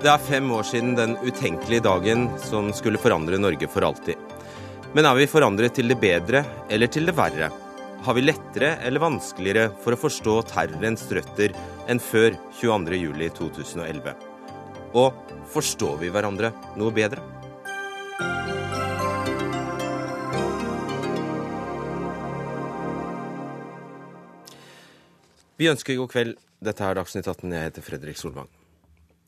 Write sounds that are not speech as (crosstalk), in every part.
Det er fem år siden den utenkelige dagen som skulle forandre Norge for alltid. Men er vi forandret til det bedre eller til det verre? Har vi lettere eller vanskeligere for å forstå terrorens røtter enn før 22.07.2011? Og forstår vi hverandre noe bedre? Vi ønsker god kveld. Dette er Dagsnytt 18. Jeg heter Fredrik Solvang.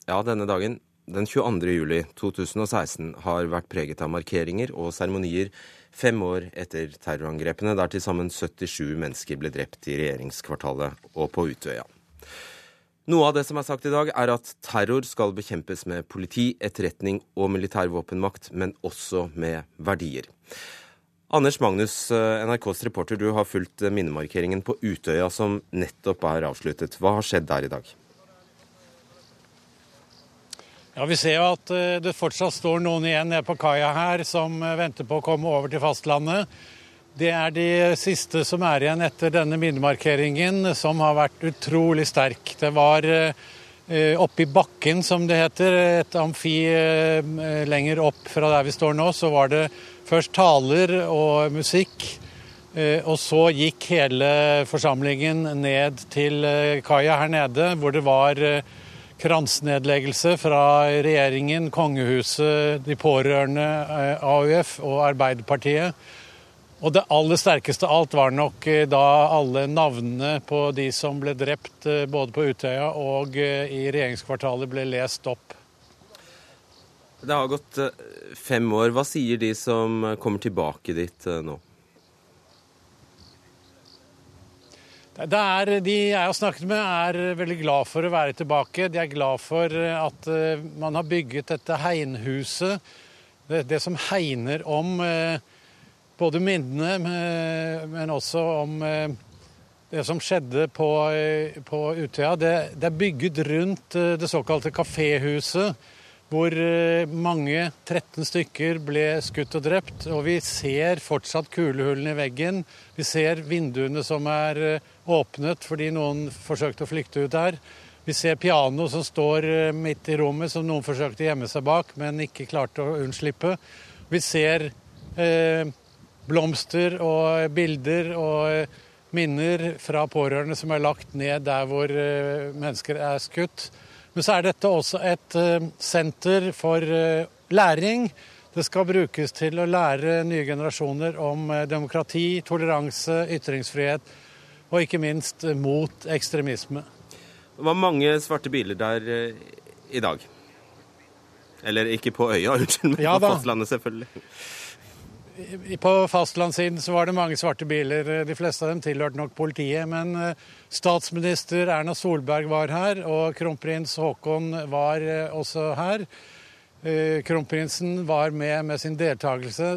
Ja, denne dagen, den 22. juli 2016, har vært preget av markeringer og seremonier fem år etter terrorangrepene, der til sammen 77 mennesker ble drept i regjeringskvartalet og på Utøya. Noe av det som er sagt i dag, er at terror skal bekjempes med politi, etterretning og militær våpenmakt, men også med verdier. Anders Magnus, eh, NRKs reporter, du har fulgt minnemarkeringen på Utøya som nettopp er avsluttet. Hva har skjedd der i dag? Ja, Vi ser jo at eh, det fortsatt står noen igjen nede på kaia her som eh, venter på å komme over til fastlandet. Det er de siste som er igjen etter denne minnemarkeringen, som har vært utrolig sterk. Det var eh, oppe i bakken, som det heter, et amfi lenger opp fra der vi står nå, så var det først taler og musikk. Og så gikk hele forsamlingen ned til kaia her nede, hvor det var kransnedleggelse fra regjeringen, kongehuset, de pårørende, eh, AUF og Arbeiderpartiet. Og det aller sterkeste av alt var nok eh, da alle navnene på de som ble drept eh, både på Utøya og i regjeringskvartalet ble lest opp. Det har gått fem år. Hva sier de som kommer tilbake dit nå? Er, de jeg har snakket med, er veldig glad for å være tilbake. De er glad for at eh, man har bygget dette hegnhuset. Det, det som hegner om eh, både minnene, men også om eh, det som skjedde på, på Utøya. Det, det, er bygget rundt det såkalte kaféhuset hvor eh, mange, 13 stykker, ble skutt og drept. Og vi ser fortsatt kulehullene i veggen. Vi ser vinduene som er eh, åpnet fordi noen forsøkte å flykte ut der. Vi ser piano som står eh, midt i rommet, som noen forsøkte å gjemme seg bak, men ikke klarte å unnslippe. Vi ser eh, blomster og bilder og minner fra pårørende som er lagt ned der hvor eh, mennesker er skutt. Men så er dette også et eh, senter for eh, læring. Det skal brukes til å lære nye generasjoner om eh, demokrati, toleranse, ytringsfrihet og ikke minst mot ekstremisme. Det var mange svarte biler der i dag. Eller ikke på øya, (laughs) unnskyld, men ja, på fastlandet, selvfølgelig. På fastlandssiden så var det mange svarte biler. De fleste av dem tilhørte nok politiet. Men eh, statsminister Erna Solberg var her, og kronprins Haakon var eh, også her. Eh, kronprinsen var med med sin deltakelse.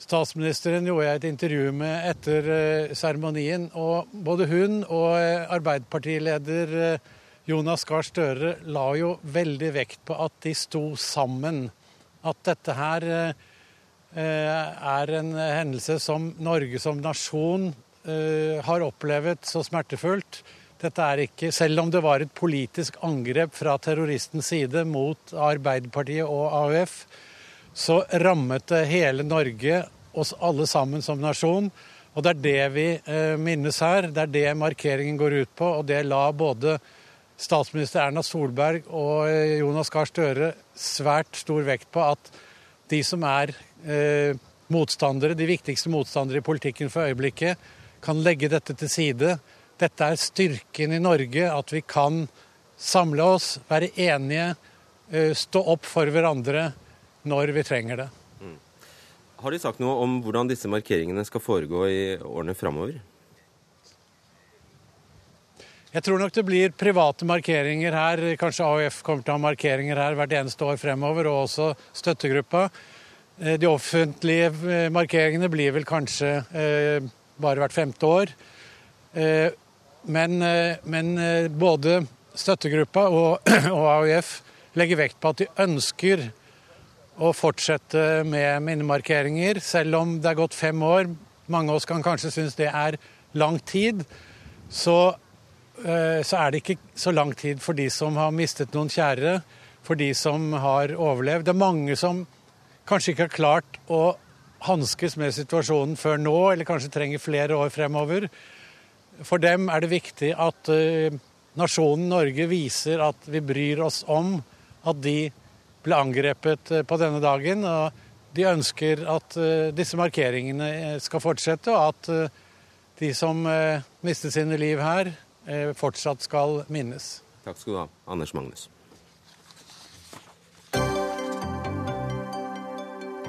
Statsministeren gjorde jeg et intervju med etter seremonien. Og både hun og Arbeiderpartileder Jonas Gahr Støre la jo veldig vekt på at de sto sammen. At dette her Eh, er en hendelse som Norge som nasjon eh, har opplevd så smertefullt. Dette er ikke, Selv om det var et politisk angrep fra terroristens side mot Arbeiderpartiet og AUF, så rammet det hele Norge, oss alle sammen som nasjon. Og det er det vi eh, minnes her. Det er det markeringen går ut på. Og det la både statsminister Erna Solberg og Jonas Gahr Støre svært stor vekt på at de som er eh, motstandere, de viktigste motstandere i politikken for øyeblikket, kan legge dette til side. Dette er styrken i Norge, at vi kan samle oss, være enige, eh, stå opp for hverandre når vi trenger det. Mm. Har de sagt noe om hvordan disse markeringene skal foregå i årene framover? Jeg tror nok det blir private markeringer her. Kanskje AUF kommer til å ha markeringer her hvert eneste år fremover, og også støttegruppa. Eh, de offentlige eh, markeringene blir vel kanskje eh, bare hvert femte år. Men, men både støttegruppa og, (clears throat) og AUF legger vekt på at de ønsker å fortsette med minnemarkeringer, selv om det er gått fem år. Mange av oss kan kanskje synes det er lang tid. Så eh, så er det ikke så lang tid for de som har mistet noen kjære, for de som har overlevd. Det er mange som kanskje ikke har klart å hanskes med situasjonen før nå, eller kanskje trenger flere år fremover. For dem er det viktig at uh, nasjonen Norge viser at vi bryr oss om at de ble angrepet uh, på denne dagen. og de ønsker at uh, disse markeringene skal fortsette, og at de som mistet sine liv her, fortsatt skal minnes. Takk skal du ha, Anders Magnus.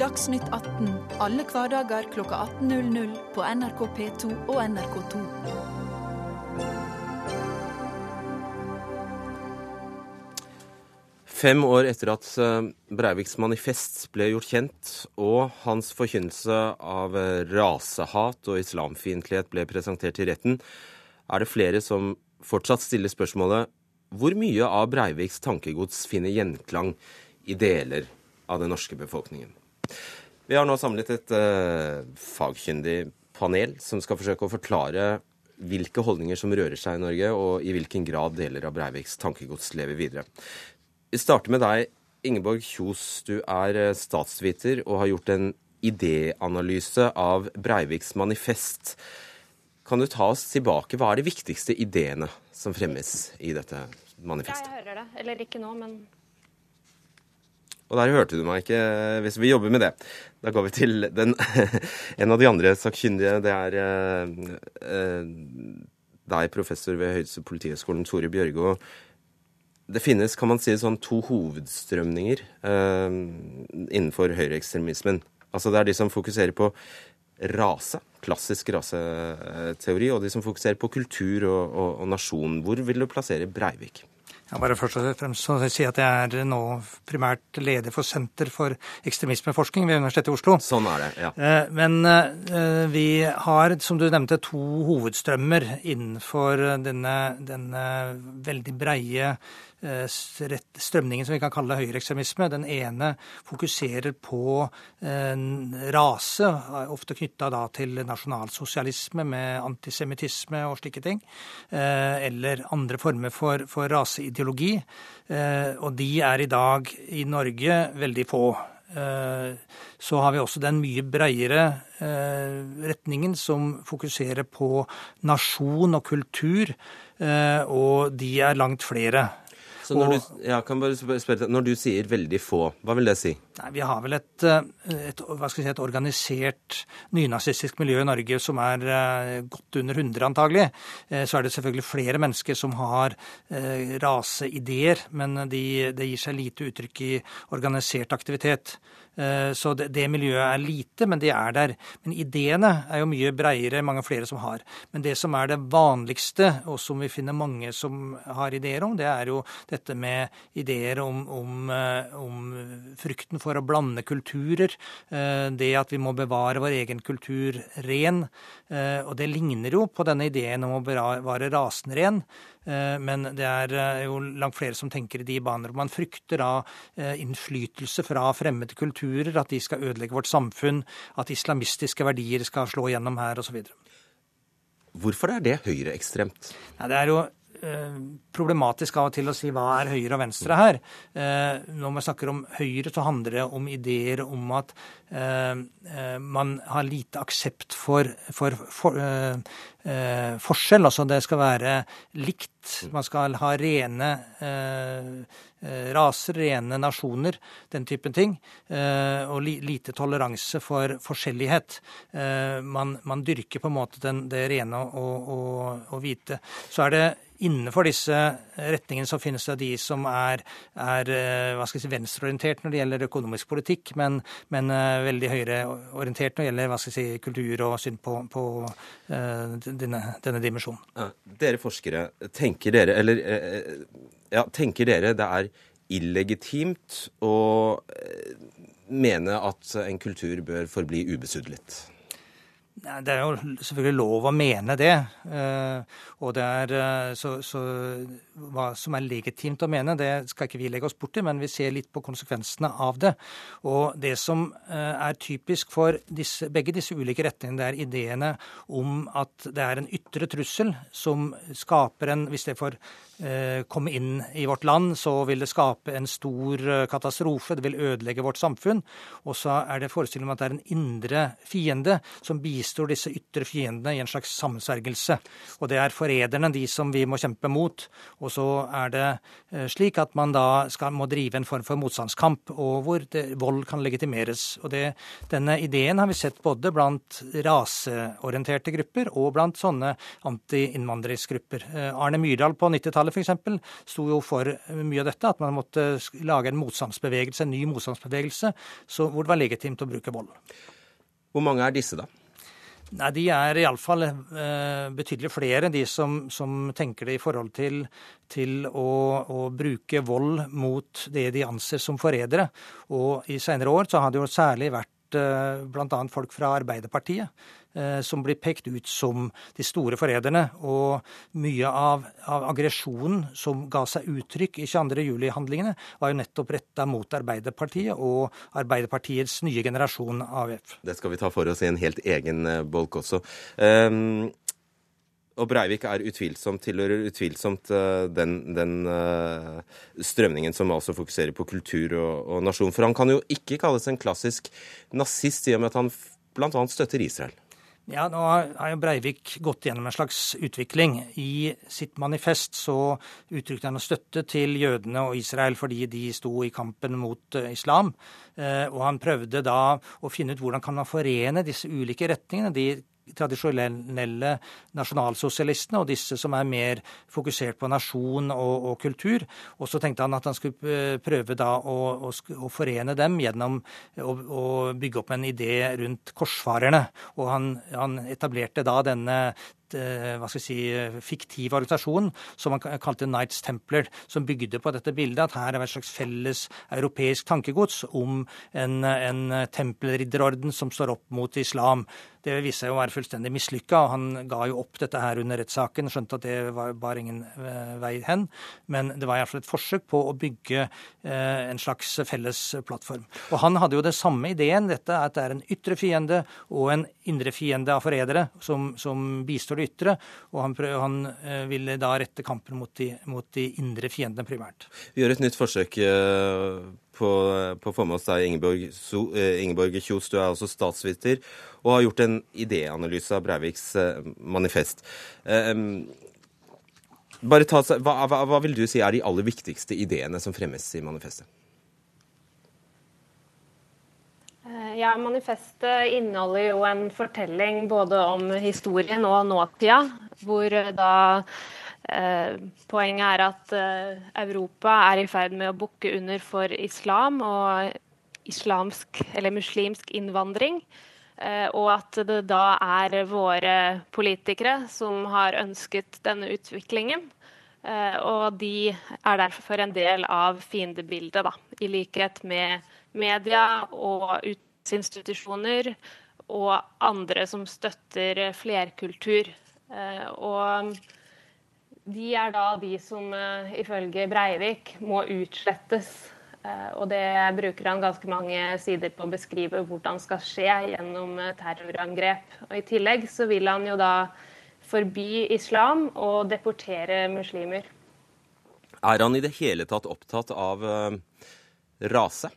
Dagsnytt 18 alle hverdager kl 18.00 på NRK P2 og NRK2. Fem år etter at eh, Breiviks manifest ble gjort kjent, og hans forkynnelse av eh, rasehat og islamfiendtlighet ble presentert i retten, er det flere som fortsatt stiller spørsmålet hvor mye av Breiviks tankegods finner gjenklang i deler av den norske befolkningen. Vi har nå samlet et uh, fagkyndig panel som skal forsøke å forklare hvilke holdninger som rører seg i Norge, og i hvilken grad deler av Breiviks tankegods lever videre. Vi starter med deg, Ingeborg Kjos. Du er eh, statsviter og har gjort en idéanalyse av Breiviks manifest. Kan du ta oss tilbake? Hva er de viktigste ideene som fremmes i dette manifestet? Jeg hører det. Eller ikke nå, men og der hørte du meg ikke, hvis vi jobber med det. Da går vi til den, (laughs) en av de andre sakkyndige. Det er eh, eh, deg, professor ved Høyeste Politihøgskolen, Tore Bjørgo. Det finnes kan man si, sånn to hovedstrømninger eh, innenfor høyreekstremismen. Altså det er de som fokuserer på rase, klassisk raseteori, og de som fokuserer på kultur og, og, og nasjon. Hvor vil du plassere Breivik? Jeg bare først og fremst si at jeg er nå primært leder for Senter for ekstremismeforskning ved Universitetet i Oslo. Sånn er det, ja. Eh, men eh, vi har, som du nevnte, to hovedstrømmer innenfor denne, denne veldig breie strømningen som vi kan kalle høyreekstremisme. Den ene fokuserer på eh, rase, ofte knytta til nasjonalsosialisme med antisemittisme og slike ting. Eh, eller andre former for, for raseideologi. Og de er i dag i Norge veldig få. Så har vi også den mye breiere retningen som fokuserer på nasjon og kultur, og de er langt flere. Så når, og, du, ja, spørre, når du sier veldig få, hva vil det si? Nei, Vi har vel et, eh, et, si, et organisert nynazistisk miljø i Norge som er uh, godt under 100, antagelig. Uh, så er det selvfølgelig flere mennesker som har raseideer, men de, det gir seg lite uttrykk i organisert aktivitet. Eh, så det, miljøet er lite, men det er der. Men ideene er jo mye breiere, mange flere som har. Men det som er det vanligste, og som vi finner mange som har ideer om, det er jo dette med ideer om, om, eh, om frykten for å blande kulturer. Eh, det at vi må bevare vår egen kultur ren. Og det ligner jo på denne ideen om å bevare rasen ren. Eh, men det er eh, jo langt flere som tenker i de baner. Man frykter da eh, innflytelse fra fremmede kulturer, at de skal ødelegge vårt samfunn, at islamistiske verdier skal slå gjennom her osv. Hvorfor er det høyreekstremt? Det er jo problematisk av og til å si hva er høyre og venstre her. Når man snakker om høyre, så handler det om ideer om at man har lite aksept for, for, for eh, forskjell. Altså det skal være likt. Man skal ha rene eh, eh, raser, rene nasjoner, den typen ting. Eh, og lite toleranse for forskjellighet. Eh, man, man, dyrker på en måte den, det rene og, og, og hvite. Så er det Innenfor disse retningene så finnes det de som er, er eh, hva skal jeg si, venstreorientert når det gjelder økonomisk politikk, men, men veldig høyreorientert når det gjelder hva skal jeg si, kultur og syn på, på denne, denne dimensjonen. Dere forskere, tenker dere, eller, eh, ja, tenker dere det er illegitimt å eh, mene at en kultur bør forbli ubesudlet? Det er jo selvfølgelig lov å mene det. Eh, og det er eh, så, så, hva som er legitimt å mene, det skal ikke vi legge oss borti, men vi ser litt på konsekvensene av det. Og det som eh, er typisk for disse, begge disse ulike retningene, det er ideene om at det er en ytre trussel som skaper en Hvis det får komme inn i vårt land, så vil det skape en stor katastrofe. Det vil ødelegge vårt samfunn. Og så er det forestillingen om at det er en indre fiende som bistår disse ytre fiendene i en slags sammensvergelse. Og det er forræderne, de som vi må kjempe mot. Og så er det eh, slik at man da skal, må drive en form for motstandskamp, og hvor det, vold kan legitimeres. Og det, denne ideen har vi sett både blant raseorienterte grupper og blant sånne anti-innvandringsgrupper. Eh, Arne Myrdal på 90-tallet f.eks. sto jo for mye av dette, at man måtte lage en motstandsbevegelse, en ny motstandsbevegelse, hvor det var legitimt å bruke vold. Hvor mange er disse, da? Nei, De er iallfall eh, betydelig flere, de som, som, tenker det i forhold til, til å, å, bruke vold mot det de anser som forrædere. Og i senere år så har det jo særlig vært eh, bl.a. folk fra Arbeiderpartiet Eh, som blir pekt ut som de store forræderne. Og mye av, av aggresjonen som ga seg uttrykk i 22.07-handlingene, var jo nettopp retta mot Arbeiderpartiet og Arbeiderpartiets nye generasjon AUF. Det skal vi ta for oss i en helt egen eh, bolk også. Um og Breivik er utvilsomt, tilhører utvilsomt uh, den, den uh, strømningen som altså fokuserer på kultur og, og, nasjon. For han kan jo ikke kalles en klassisk nazist, i og med at han bl.a. støtter Israel. Ja, nå har jo Breivik gått gjennom en slags utvikling. I sitt manifest så uttrykte han støtte til jødene og Israel fordi de sto i kampen mot eh, islam. Eh, og han prøvde da å finne ut hvordan kan man forene disse ulike retningene. De tradisjonelle nasjonalsosialistene og disse som er mer fokusert på nasjon og, og kultur. Og så tenkte han at han skulle eh, prøve da å, å, forene dem gjennom å, å, bygge opp en idé rundt korsfarerne. Og han, han etablerte da denne hva skal jeg si, fiktiv organisasjon som man kalte Knights Templar, som bygde på dette bildet at her er et slags felles europeisk tankegods om en, en tempelridderorden som står opp mot islam. Det viste seg å være fullstendig mislykka, og han ga jo opp dette her under rettssaken. Skjønte at det var bare ingen uh, vei hen. Men det var iallfall et forsøk på å bygge en slags felles plattform. Og han hadde jo det samme ideen, dette at det er en ytre fiende og en indre fiende av forrædere som, som bistår ytre, og han, prøv, han eh, ville da rette kampen mot de, mot de, indre fiendene primært. Vi gjør et nytt forsøk eh, på, på å få med oss deg, Ingeborg, so, eh, Ingeborg Kjos. Du er også statsviter og har gjort en idéanalyse av Breiviks manifest. Bare ta, hva, hva, hva vil du si er de aller viktigste ideene som fremmes i manifestet? Ja, Manifestet inneholder jo en fortelling både om historien og nåtida, hvor da eh, poenget er at eh, Europa er i ferd med å bukke under for islam og islamsk eller muslimsk innvandring. Eh, og at det da er våre politikere som har ønsket denne utviklingen. Eh, og de er derfor en del av fiendebildet, da, i likhet med media og ut og andre som støtter flerkultur. Eh, og de er da de som eh, ifølge Breivik må utslettes. Eh, og det bruker han ganske mange sider på å beskrive hvordan skal skje gjennom terrorangrep. Og I tillegg så vil han jo da forby islam og deportere muslimer. Er han i det hele tatt opptatt av rase?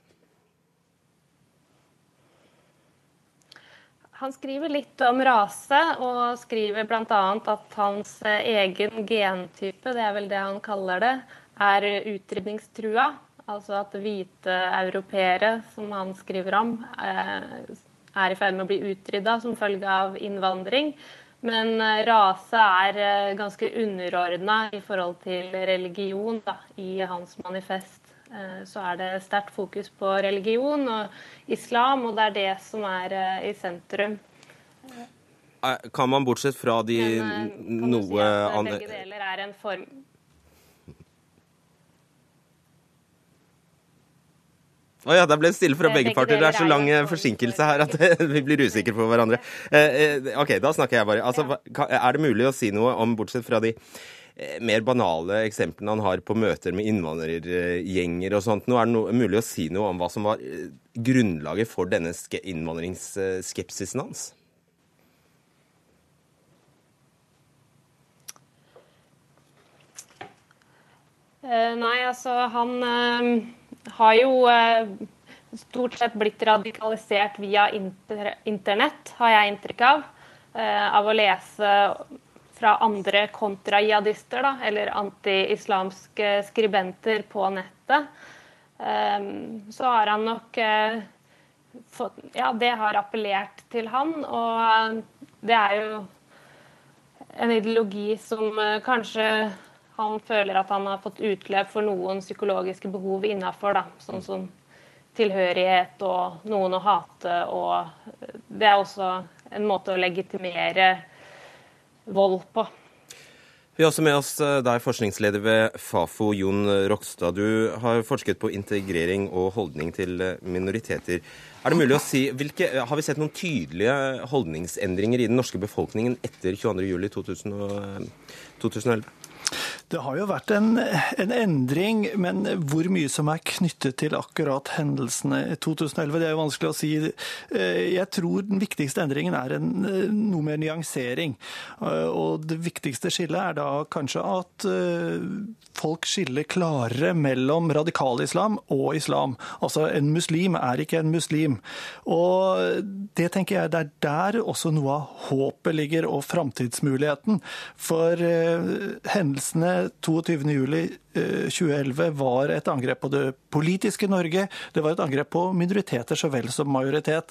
Han skriver litt om rase, og skriver bl.a. at hans eh, egen gentype, det er vel det han kaller det, er utrydningstrua. Altså at hvite europeere, som han skriver om, eh, er i ferd med å bli utrydda som følge av innvandring. Men eh, rase er ganske underordna i forhold til religion da, i hans manifest. Eh, så er det sterkt fokus på religion og islam, og det er det som er eh, i sentrum. Eh, kan man bortsett fra de Men, noe si andre Begge deler er en form Å oh ja, da ble det stille fra begge parter. Det er så lang forsinkelse her at (laughs) vi blir usikre på hverandre. OK, da snakker jeg bare. Altså, er det mulig å si noe om, bortsett fra de mer banale eksemplene han har på møter med innvandrergjenger og sånt. Nå er det no mulig å si noe om hva som var grunnlaget for denne innvandringsskepsisen hans? Uh, nei, altså han har jo stort sett blitt radikalisert via inter internett, har jeg inntrykk av. av å lese fra andre kontrajihadister, eller anti-islamske skribenter på nettet. så har han nok fått Ja, det har appellert til han, og det er jo en ideologi som kanskje han føler at han har fått utløp for noen psykologiske behov innafor, sånn som tilhørighet og noen å hate. Og det er også en måte å legitimere vold på. Vi har også med oss eh, deg, forskningsleder ved Fafo, Jon Rokstad. Du har forsket på integrering og holdning til eh, minoriteter. Er det mulig å si, hvilke, Har vi sett noen tydelige holdningsendringer i den norske befolkningen etter 22.07.2011? 2011? Det har jo vært en, en, endring, men hvor mye som er knyttet til akkurat hendelsene i 2011, det er jo vanskelig å si. Eh, jeg tror den viktigste endringen er en, eh, noe mer nyansering. Eh, og det viktigste skillet er da kanskje at folk skiller klarere mellom radikal islam og islam. Altså en muslim er ikke en muslim. Og det tenker jeg det er der også noe av håpet ligger, og framtidsmuligheten. For hendelsene 22.07.2011 eh, var et angrep på det politiske Norge. Det var et angrep på minoriteter så vel som majoritet.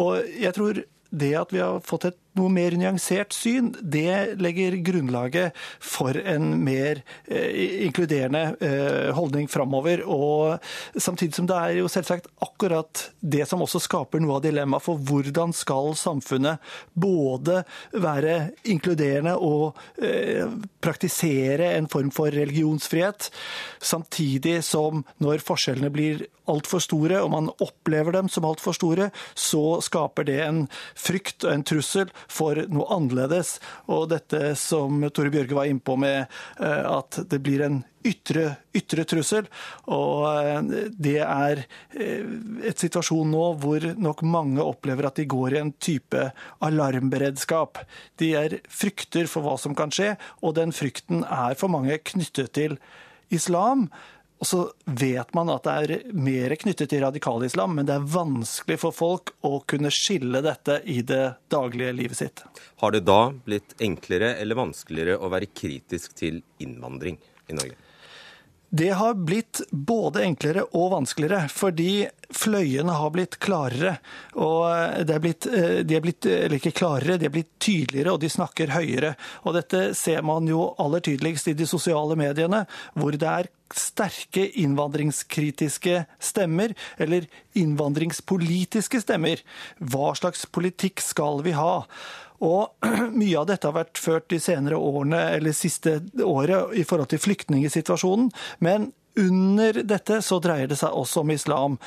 Og jeg tror det at vi har fått et noe mer nyansert syn, det legger grunnlaget for en mer eh, inkluderende eh, holdning framover. Og samtidig som det er jo selvsagt akkurat det som også skaper noe av dilemmaet for hvordan skal samfunnet både være inkluderende og eh, praktisere en form for religionsfrihet, samtidig som når forskjellene blir altfor store, og man opplever dem som altfor store, så skaper det en frykt og en trussel for noe annerledes. Og dette som Tore Bjørge var innpå med eh, at det blir en ytre, ytre trussel. Og eh, det er eh, et situasjon nå hvor nok mange opplever at de går i en type alarmberedskap. De er frykter for hva som kan skje, og den frykten er for mange knyttet til islam. Og så vet man at det er mer knyttet til radikal islam, men det er vanskelig for folk å kunne skille dette i det daglige livet sitt. Har det da blitt enklere eller vanskeligere å være kritisk til innvandring i Norge? Det har blitt både enklere og vanskeligere, fordi fløyene har blitt klarere. Og de er blitt, eh, de er blitt eller ikke klarere, de er blitt tydeligere, og de snakker høyere. Og dette ser man jo aller tydeligst i de sosiale mediene, hvor det er sterke innvandringskritiske stemmer, eller innvandringspolitiske stemmer. Hva slags politikk skal vi ha? Og (clears throat) mye av dette har vært ført de senere årene, eller siste året, i forhold til flyktningsituasjonen. Men under dette så dreier det seg også om islam.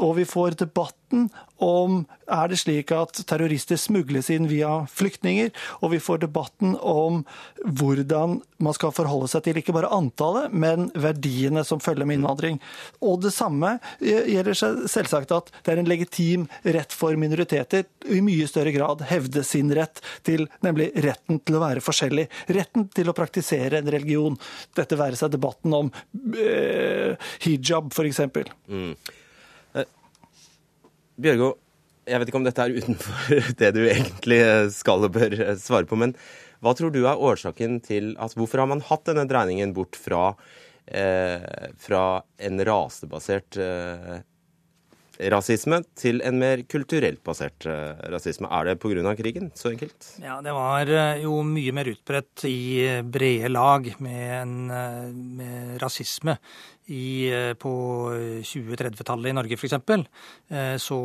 Og vi får debatten om er det slik at terrorister smugles inn via flyktninger, og vi får debatten om hvordan man skal forholde seg til ikke bare antallet, men verdiene som følger med innvandring. Og det samme gjelder selvsagt at det er en legitim rett for minoriteter i mye større grad hevde sin rett til, nemlig retten til å være forskjellig. Retten til å praktisere en religion. Dette være seg debatten om eh, hijab, f.eks. Mm. Bjørgo, jeg vet ikke om dette er utenfor (laughs) det du egentlig skal og bør svare på, men hva tror du er årsaken til at Hvorfor har man hatt denne dreiningen bort fra, eh, fra en rasebasert eh, rasisme til en mer kulturelt basert eh, rasisme. Er det pga. krigen? Så enkelt? Ja, det var eh, jo mye mer utbredt i brede lag med, en, eh, med rasisme i, på 2030-tallet i Norge f.eks. Så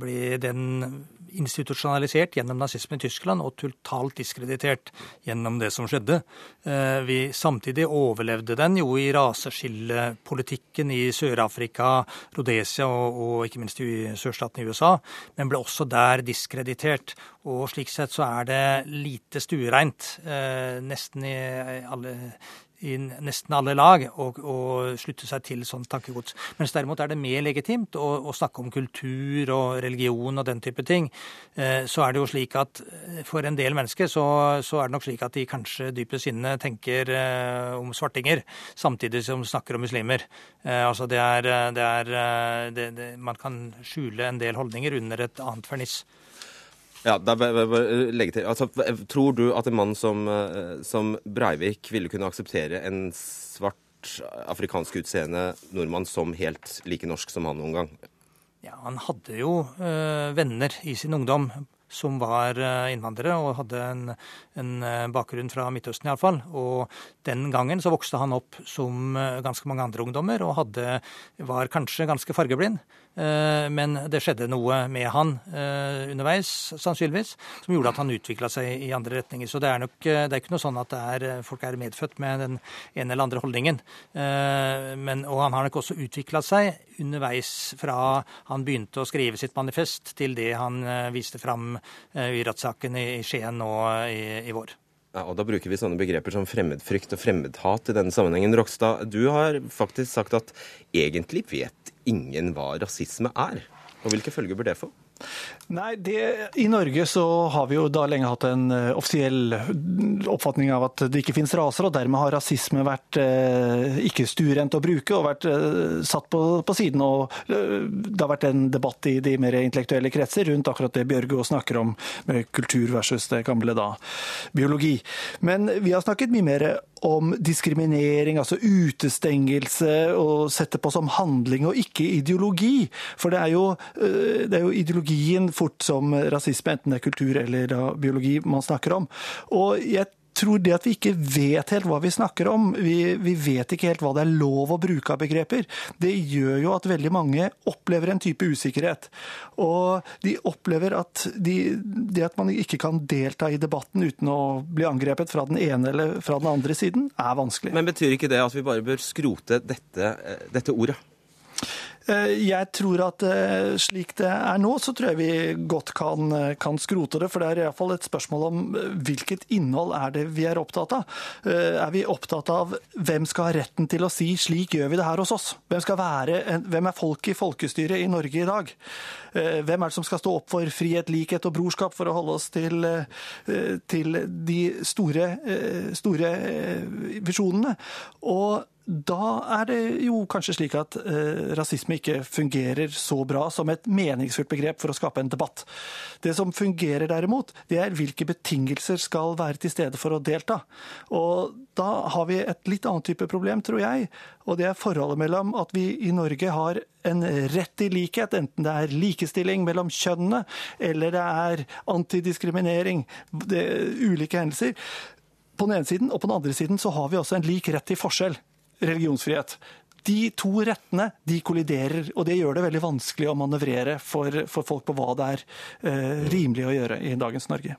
ble den institusjonalisert gjennom nazismen i Tyskland og totalt diskreditert gjennom det som skjedde. Eh, vi Samtidig overlevde den jo i raseskillepolitikken i Sør-Afrika, Rhodesia og, og, ikke minst i sørstaten i USA, men ble også der diskreditert. Og slik sett så er det lite stuereint, eh, nesten i alle i nesten alle lag og, og slutte seg til sånn tankegods. Mens derimot er det mer legitimt å, å, snakke om kultur og religion og den type ting. Eh, så er det jo slik at eh, for en del mennesker så, så er det nok slik at de kanskje dypest inne tenker eh, om svartinger, samtidig som snakker om muslimer. Altså det er, det er det, det, Man kan skjule en del holdninger under et annet ferniss. Ja, da legge til. Altså, tror du at en mann som, eh, som Breivik ville kunne akseptere en svart afrikansk utseende nordmann som helt like norsk som han noen gang? Ja, Han hadde jo øh, venner i sin ungdom som var eh, innvandrere og hadde en, en bakgrunn fra Midtøsten iallfall. Og den gangen så vokste han opp som ganske mange andre ungdommer og hadde, var kanskje ganske fargeblind. Eh, men det skjedde noe med han eh, underveis, sannsynligvis, som gjorde at han utvikla seg i andre retninger. Så det er nok det er ikke noe sånn at er, folk er medfødt med den ene eller andre holdningen. Eh, men, og han har nok også utvikla seg underveis fra han begynte å skrive sitt manifest, til det han viste fram i rettssaken i Skien nå i, i vår. Ja, og Da bruker vi sånne begreper som fremmedfrykt og fremmedhat i denne sammenhengen. Rokstad, du har faktisk sagt at egentlig vet ingen hva rasisme er. Og hvilke følger bør det få? Nei, det, I Norge så har vi jo da lenge hatt en uh, offisiell oppfatning av at det ikke finnes raser, og dermed har rasisme vært uh, ikke stuerent å bruke og vært uh, satt på, på, siden. og Det har vært en debatt i de mer intellektuelle kretser rundt akkurat det Bjørgo snakker om, med kultur versus det gamle da, biologi. Men vi har snakket mye mer om diskriminering, altså utestengelse, og sette på som handling og ikke ideologi. For det er jo, det er jo ideologien fort som rasisme, enten det er kultur eller biologi man snakker om. Og jeg tror det at vi ikke vet helt hva vi snakker om, vi, vi, vet ikke helt hva det er lov å bruke av begreper, det gjør jo at veldig mange opplever en type usikkerhet. Og de opplever at de, det at man ikke kan delta i debatten uten å bli angrepet fra den ene eller fra den andre siden, er vanskelig. Men betyr ikke det at vi bare bør skrote dette, eh, dette ordet? Eh, jeg tror at eh, slik det er nå, så tror jeg vi godt kan, eh, kan skrote det. For det er iallfall et spørsmål om hvilket innhold er det vi er opptatt av. Er vi opptatt av hvem skal ha retten til å si 'slik gjør vi det her hos oss'? Hvem, være, hvem er folk i folkestyret i Norge i dag? Hvem er det som skal stå opp for frihet, likhet og brorskap, for å holde oss til, til de store, store visjonene? Og da er det jo kanskje slik at eh, rasisme ikke fungerer så bra som et meningsfullt begrep for å skape en debatt. Det som fungerer derimot, det er hvilke betingelser skal være til stede for å delta. Og da har vi et litt annet type problem, tror jeg. Og det er forholdet mellom at vi i Norge har en rett til likhet, enten det er likestilling mellom kjønnene eller det er antidiskriminering, det ulike hendelser på den ene siden, og på den andre siden så har vi også en lik rett til forskjell religionsfrihet. De to rettene de kolliderer, og det gjør det veldig vanskelig å manøvrere for, for folk på hva det er eh, rimelig å gjøre i dagens Norge.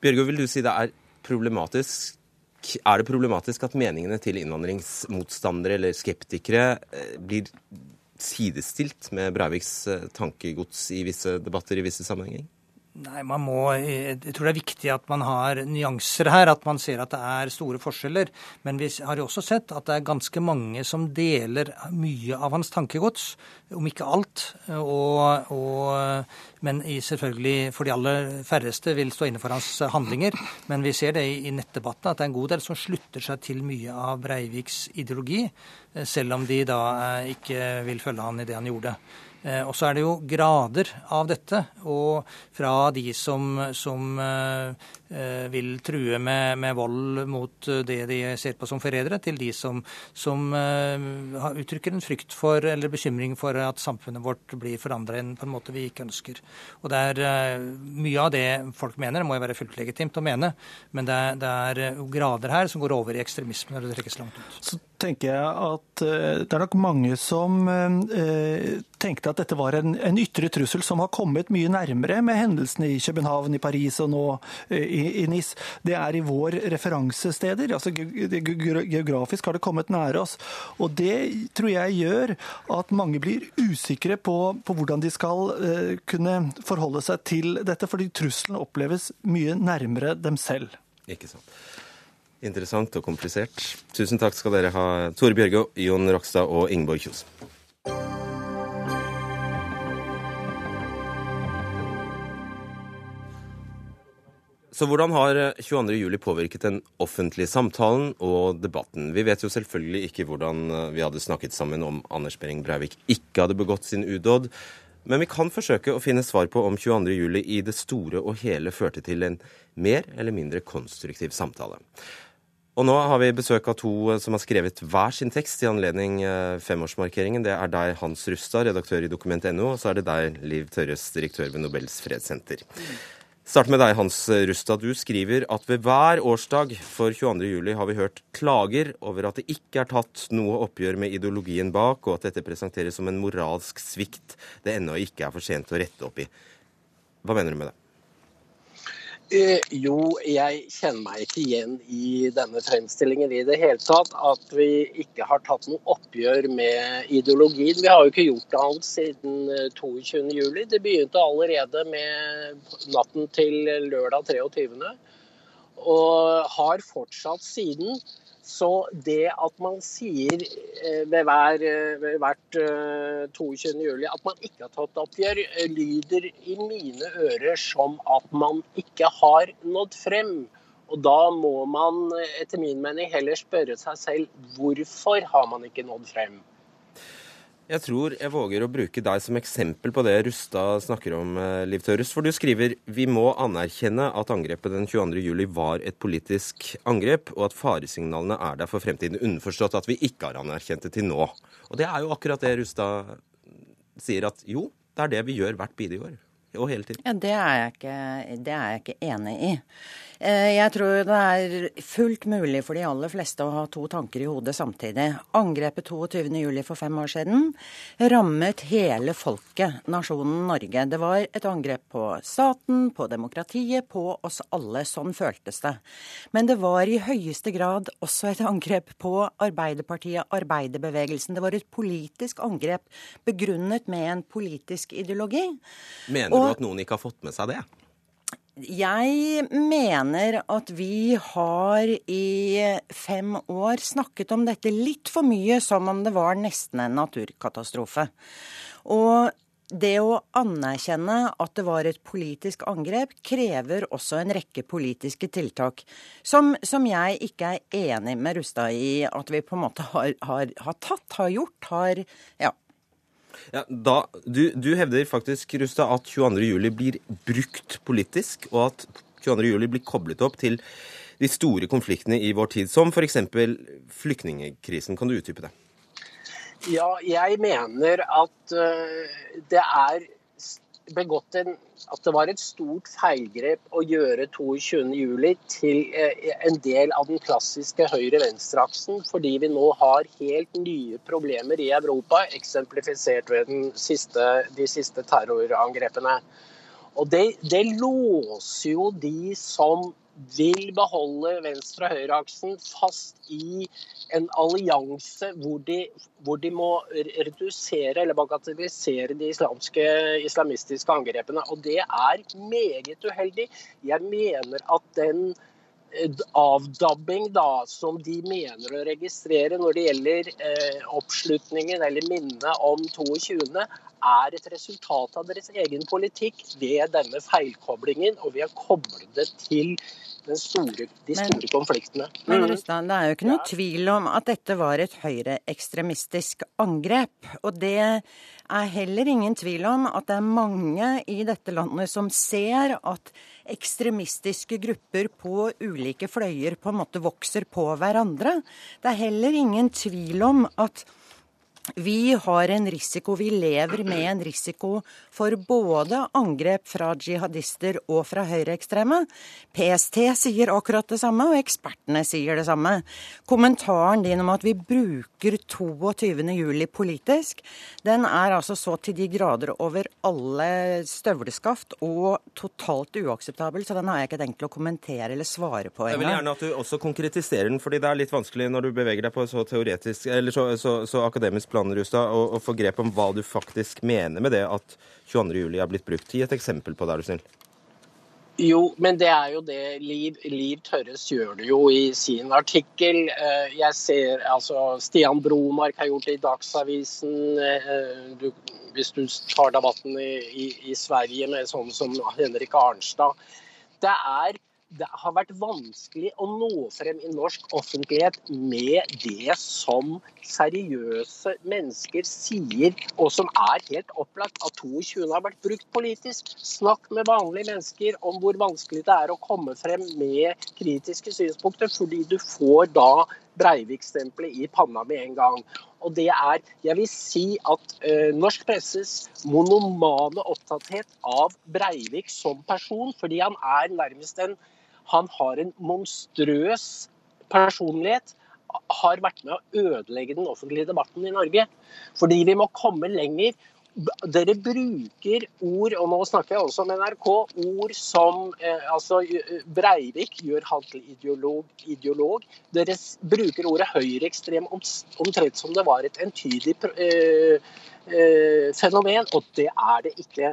Bjørgo, vil du si det er problematisk er det problematisk at meningene til innvandringsmotstandere eller skeptikere eh, blir sidestilt med Breiviks eh, tankegods i visse debatter i visse sammenhenger? Nei, man må, Jeg tror det er viktig at man har nyanser her, at man ser at det er store forskjeller. Men vi har jo også sett at det er ganske mange som deler mye av hans tankegods, om ikke alt. Og, og, men selvfølgelig for de aller færreste vil stå inne for hans handlinger. Men vi ser det i nettdebatten at det er en god del som slutter seg til mye av Breiviks ideologi, selv om de da ikke vil følge han i det han gjorde. Eh, og så er det jo grader av dette. Og fra de som, som eh, eh, vil true med, med, vold mot det de ser på som forrædere, til de som, som uttrykker en frykt for eller bekymring for at samfunnet vårt blir forandra på en måte vi ikke ønsker. Og det er Mye av det folk mener, det må jo være fullt legitimt å mene, men det er, det er grader her som går over i ekstremisme når det trekkes langt ut. Så tenker jeg at eh, det er nok mange som eh, tenkte at dette var en, en, ytre trussel som har kommet mye nærmere med hendelsene i København, i Paris og nå eh, i, NIS. Det er i vår referansesteder. altså Geografisk har det kommet nære oss. Og det tror jeg gjør at mange blir usikre på, på hvordan de skal kunne forholde seg til dette, fordi trusselen oppleves mye nærmere dem selv. Ikke sant. Interessant og komplisert. Tusen takk skal dere ha, Tore Bjørgo, Jon Rokstad og Ingeborg Kjos. Så hvordan har 22.07 påvirket den offentlige samtalen og debatten? Vi vet jo selvfølgelig ikke hvordan eh, vi hadde snakket sammen om Anders Behring Breivik ikke hadde begått sin udåd. Men vi kan forsøke å finne svar på om 22.07 i det store og hele førte til en mer eller mindre konstruktiv samtale. Og nå har vi besøk av to eh, som har skrevet hver sin tekst i anledning eh, femårsmarkeringen. Det er deg, Hans Rustad, redaktør i Dokument.no, og så er det deg, Liv Tørres, direktør ved Nobels fredssenter. Start med deg, Hans Rustad. Du skriver at ved hver årsdag for 22.07 har vi hørt klager over at det ikke er tatt noe oppgjør med ideologien bak, og at dette presenteres som en moralsk svikt det ennå ikke er for sent å rette opp i. Hva mener du med det? Eh, jo, jeg kjenner meg ikke igjen i denne fremstillingen i det hele tatt. At vi ikke har tatt noe oppgjør med ideologien. Vi har jo ikke gjort det annet siden 22.07. Eh, det begynte allerede med natten til lørdag 23. Og har fortsatt siden. Så det at man sier eh, ved, hver, eh, ved hvert 22. Eh, juli at man ikke har tatt oppgjør, lyder i mine ører som at man ikke har nådd frem. Og da må man etter min mening heller spørre seg selv hvorfor har man ikke nådd frem. Jeg tror jeg våger å bruke deg som eksempel på det Rustad snakker om, eh, Liv Tørres. For du skriver vi må anerkjenne at angrepet den 22.07 var et politisk angrep, og at faresignalene er der for fremtiden. Underforstått at vi ikke har anerkjent det til nå. Og det er jo akkurat det Rustad sier at jo, det er det vi gjør hvert bidige år. Og hele tiden. Ja, det er jeg ikke, det er jeg ikke enig i. Eh, jeg tror det er fullt mulig for de aller fleste å ha to tanker i hodet samtidig. Angrepet 22.07. for fem år siden rammet hele folket, nasjonen Norge. Det var et angrep på staten, på demokratiet, på oss alle. Sånn føltes det. Men det var i høyeste grad også et angrep på Arbeiderpartiet, arbeiderbevegelsen. Det var et politisk angrep begrunnet med en politisk ideologi. Mener du Og, at noen ikke har fått med seg det? Jeg mener at vi har i fem år snakket om dette litt for mye som om det var nesten en naturkatastrofe. Og det å anerkjenne at det var et politisk angrep, krever også en rekke politiske tiltak. Som, som jeg ikke er enig med Rustad i at vi på en måte har, har, har tatt, har gjort, har ja, ja, da, du, du, hevder faktisk Rustad, at 22.07 blir brukt politisk, og at 22.07 blir koblet opp til de store konfliktene i vår tid, som f.eks. flyktningkrisen. Kan du utdype det? Ja, jeg mener at uh, det er begått en at det var et stort feilgrep å gjøre 22.07 til uh, en del av den klassiske høyre-venstre-aksen, fordi vi nå har helt nye problemer i Europa, eksemplifisert ved siste, de siste terrorangrepene. Og det, det låser jo de som vil beholde venstre- og høyreaksen fast i en allianse hvor de, hvor de, må redusere eller bagatellisere de islamske, islamistiske angrepene. Og det er meget uheldig. Jeg mener at den eh, avdabbing da, som de mener å registrere når det gjelder eh, oppslutningen eller minnet om 22., er et resultat av deres egen politikk ved denne feilkoblingen. Og vi har koblet det til store, de store men, konfliktene. Men mm. Russland, det er jo ikke noe tvil om at dette var et høyreekstremistisk angrep. Og det er heller ingen tvil om at det er mange i dette landet som ser at ekstremistiske grupper på ulike fløyer på en måte vokser på hverandre. Det er heller ingen tvil om at Vi har en risiko, vi lever med en risiko for både angrep fra jihadister og fra høyreekstreme. PST sier akkurat det samme, og ekspertene sier det samme. Kommentaren din om at vi bruker 22.07 politisk, den er altså så til de grader over alle støvleskaft og totalt uakseptabel, så den har jeg ikke tenkt å kommentere eller svare på engang. Jeg vil gjerne at du også konkretiserer den, fordi det er litt vanskelig når du beveger deg på så eller så, så, så akademisk plan, Rustad, å, få grep om hva du faktisk mener med det at 22.07 er blitt brukt. Gi et eksempel på det, er du snill. Jo, men det er jo det Liv, Liv Tørres gjør det jo i sin artikkel. Eh, jeg ser altså Stian Bromark har gjort det i Dagsavisen. Eh, du, hvis du tar debatten i, i, i Sverige med sånn som Henrik Arnstad. Det er det har vært vanskelig å nå frem i norsk offentlighet med det som seriøse mennesker sier, og som er helt opplagt at 22. har vært brukt politisk. Snakk med vanlige mennesker om hvor vanskelig det er å komme frem med kritiske synspunkter, fordi du får da Breivik-stempelet i panna med en gang. Og det er, jeg vil si at uh, norsk presses monomane opptatthet av Breivik som person, fordi han er nærmest en han har en monstrøs personlighet. Har vært med å ødelegge den offentlige debatten i Norge. Fordi vi må komme lenger. Dere bruker ord, og nå snakker jeg også om NRK, ord som eh, altså Breivik gjør han til ideolog, ideolog. Dere bruker ordet høyreekstrem omtrent som det var et entydig eh, eh, fenomen, og det er det ikke.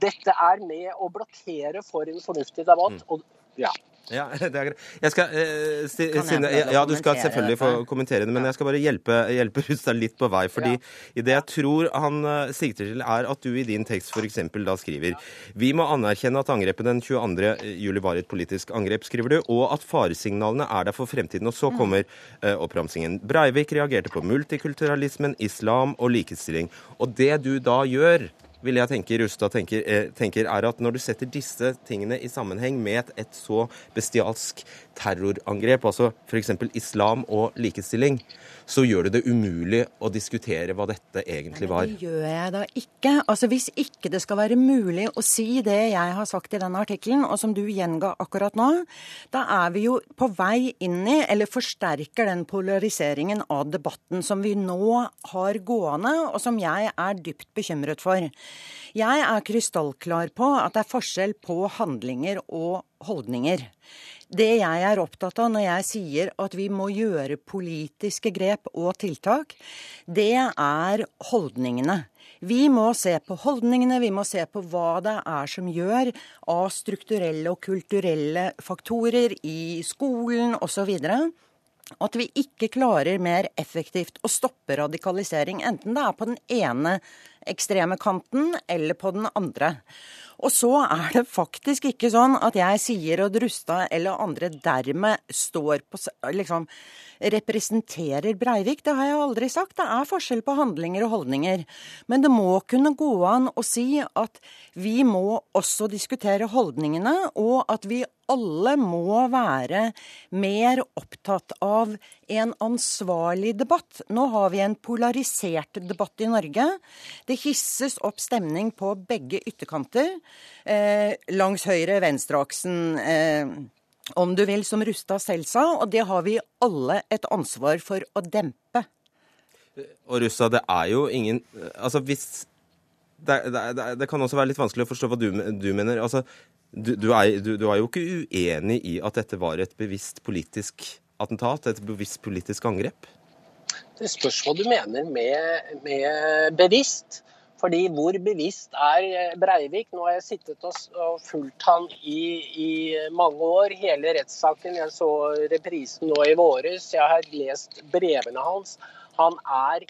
Dette er med å blokkere for en fornuftig debatt. Mm. og ja. (laughs) Ja, det er greit. Jeg skal, eh, si, Sine, ja, du skal selvfølgelig få kommentere det, men jeg skal bare hjelpe, hjelpe Rustad litt på vei. fordi ja. det jeg tror han uh, sikter til, er at du i din tekst f.eks. da skriver Vi må anerkjenne at angrepet den 22. juli var et politisk angrep, skriver du, og at faresignalene er der for fremtiden. Og så mm. kommer uh, oppramsingen. Breivik reagerte på multikulturalismen, islam og likestilling. Og det du da gjør vil jeg tenke Rustad tenker, eh, tenker, er at når du setter disse tingene i sammenheng med et, så bestialsk terrorangrep, altså f.eks. islam og likestilling, så gjør det det umulig å diskutere hva dette egentlig var. Men det gjør jeg da ikke. Altså Hvis ikke det skal være mulig å si det jeg har sagt i denne artikkelen, og som du gjenga akkurat nå, da er vi jo på vei inn i, eller forsterker den polariseringen av debatten som vi nå har gående, og som jeg er dypt bekymret for. Jeg er krystallklar på at det er forskjell på handlinger og holdninger. Det jeg er opptatt av når jeg sier at vi må gjøre politiske grep og tiltak, det er holdningene. Vi må se på holdningene, vi må se på hva det er som gjør av strukturelle og kulturelle faktorer i skolen osv. At vi ikke klarer mer effektivt å stoppe radikalisering, enten det er på den ene ekstreme kanten eller på den andre. Og så er det faktisk ikke sånn at jeg sier at Rustad eller andre dermed står på liksom representerer Breivik. Det har jeg aldri sagt. Det er forskjell på handlinger og holdninger. Men det må kunne gå an å si at vi må også diskutere holdningene, og at vi alle må være mer opptatt av en ansvarlig debatt. Nå har vi en polarisert debatt i Norge. Det hisses opp stemning på begge ytterkanter. Eh, langs høyre-venstre-aksen. Eh, om du vil, som Rustad selv sa, og det har vi alle et ansvar for å dempe. Og Russa, det er jo ingen Altså hvis det, det, det, kan også være litt vanskelig å forstå hva du, du mener. Altså, du, du, er, du, er, jo ikke uenig i at dette var et bevisst politisk attentat? Et bevisst politisk angrep? Det spørs hva du mener med, med bevisst. Fordi hvor bevisst er Breivik? Nå har jeg sittet og fulgt han i, i, mange år, hele rettssaken. Jeg så reprisen nå i våres. Jeg har lest brevene hans. Han er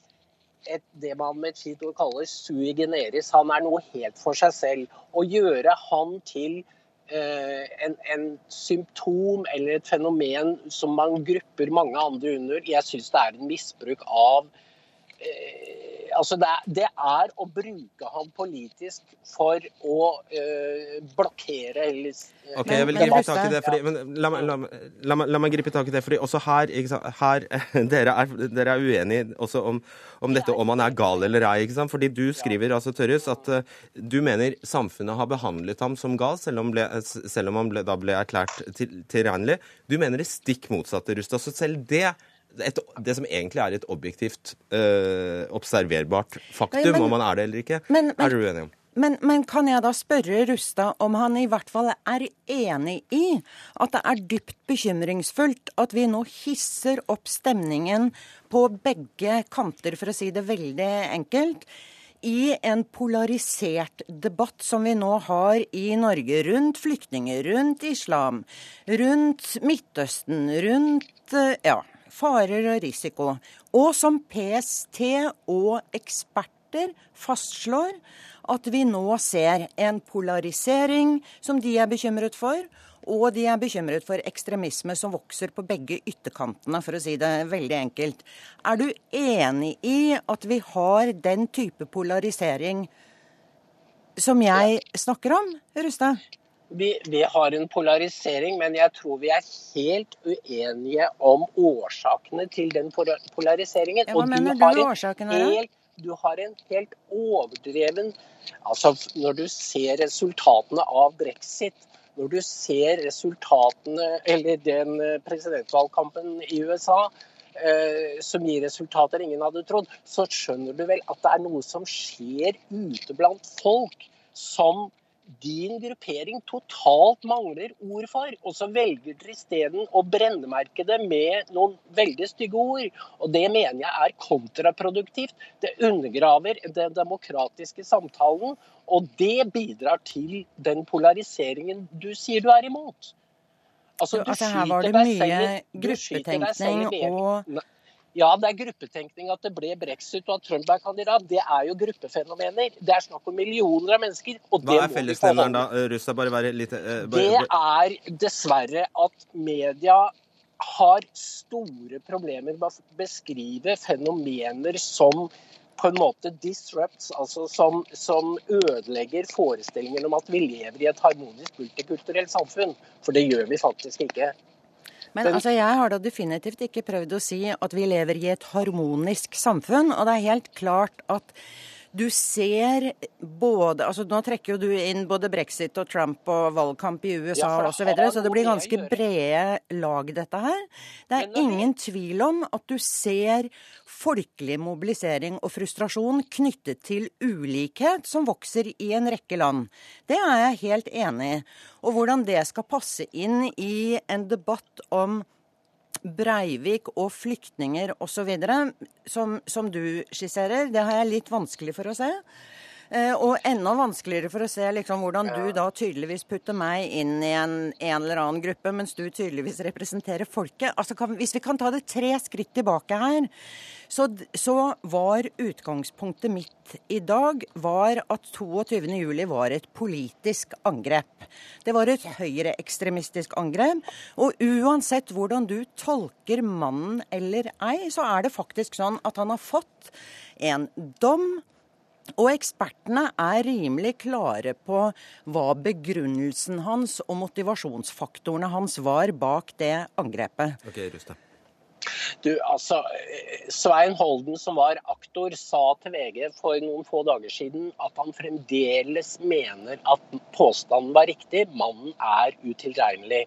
et, det man med et fint ord kaller sui generis. Han er noe helt for seg selv. Å gjøre han til eh, en, en, symptom eller et fenomen som man grupper mange andre under, jeg syns det er en misbruk av eh, altså det, er, det, er, å bruke ham politisk for å øh, blokkere eller Ok, jeg vil gripe tak i det, fordi, men la, la, la, la, meg gripe tak i det, fordi også her, her (laughs) dere, er, dere, er, uenige også om, om, dette om han er gal eller ei. ikke sant? Fordi du skriver altså, Tørres, at uh, du mener samfunnet har behandlet ham som gal, selv om, ble, selv om han ble, da ble erklært til, tilregnelig. Du mener det stikk motsatte, Rustad. Så selv det et, det som egentlig er et objektivt øh, observerbart faktum, men, om man er det eller ikke, men, men, er dere uenige om? Men, men, kan jeg da spørre Rustad om han i hvert fall er enig i at det er dypt bekymringsfullt at vi nå hisser opp stemningen på begge kanter, for å si det veldig enkelt, i en polarisert debatt som vi nå har i Norge rundt flyktninger, rundt islam, rundt Midtøsten, rundt ja, farer og risiko, og som PST og eksperter fastslår at vi nå ser en polarisering som de er bekymret for, og de er bekymret for ekstremisme som vokser på begge ytterkantene, for å si det veldig enkelt. Er du enig i at vi har den type polarisering som jeg snakker om, Rustad? Vi, vi, har en polarisering, men jeg tror vi er helt uenige om årsakene til den polariseringen. Ja, hva og mener du, du årsakene er? Du har en helt overdreven Altså, når du ser resultatene av brexit, når du ser resultatene Eller den eh, presidentvalgkampen i USA, eh, som gir resultater ingen hadde trodd, så skjønner du vel at det er noe som skjer ute blant folk som din gruppering totalt mangler ord for. Og så velger dere isteden å brennemerke det med noen veldig stygge ord. Og det mener jeg er kontraproduktivt. Det undergraver den demokratiske samtalen, og det bidrar til den polariseringen du sier du er imot. Altså, du altså, her var det mye gruppetenkning og ja, det er gruppetenkning at det ble brexit og at Trump er kandidat. Det er jo gruppefenomener. Det er snakk om millioner av mennesker. og Hva er fellesnevneren da? Russa, bare være litt... Uh, bare, det er dessverre at media har store problemer med å beskrive fenomener som på en måte disrupts, altså som, som, ødelegger forestillingen om at vi lever i et harmonisk multikulturelt samfunn. For det gjør vi faktisk ikke. Men Den... altså, jeg har da definitivt ikke prøvd å si at vi lever i et harmonisk samfunn. Og det er helt klart at du ser både altså Nå trekker jo du inn både brexit og Trump og valgkamp i USA ja, osv., så, videre, så det blir ganske brede lag, dette her. Det er ingen tvil om at du ser folkelig mobilisering og frustrasjon knyttet til ulikhet som vokser i en rekke land. Det er jeg helt enig i. Og hvordan det skal passe inn i en debatt om Breivik og flyktninger osv., som, som du skisserer, det har jeg litt vanskelig for å se. Eh, og enda vanskeligere for å se liksom, hvordan du da tydeligvis putter meg inn i en, en, eller annen gruppe, mens du tydeligvis representerer folket. Altså, kan, hvis vi kan ta det tre skritt tilbake her, så, så var utgangspunktet mitt i dag var at 22.07 var et politisk angrep. Det var et høyreekstremistisk angrep. Og uansett hvordan du tolker mannen eller ei, så er det faktisk sånn at han har fått en dom og ekspertene er rimelig klare på hva begrunnelsen hans og motivasjonsfaktorene hans var bak det angrepet. Okay. Du, altså, Svein Holden, som var aktor, sa til VG for noen få dager siden at han fremdeles mener at påstanden var riktig. Mannen er utilregnelig.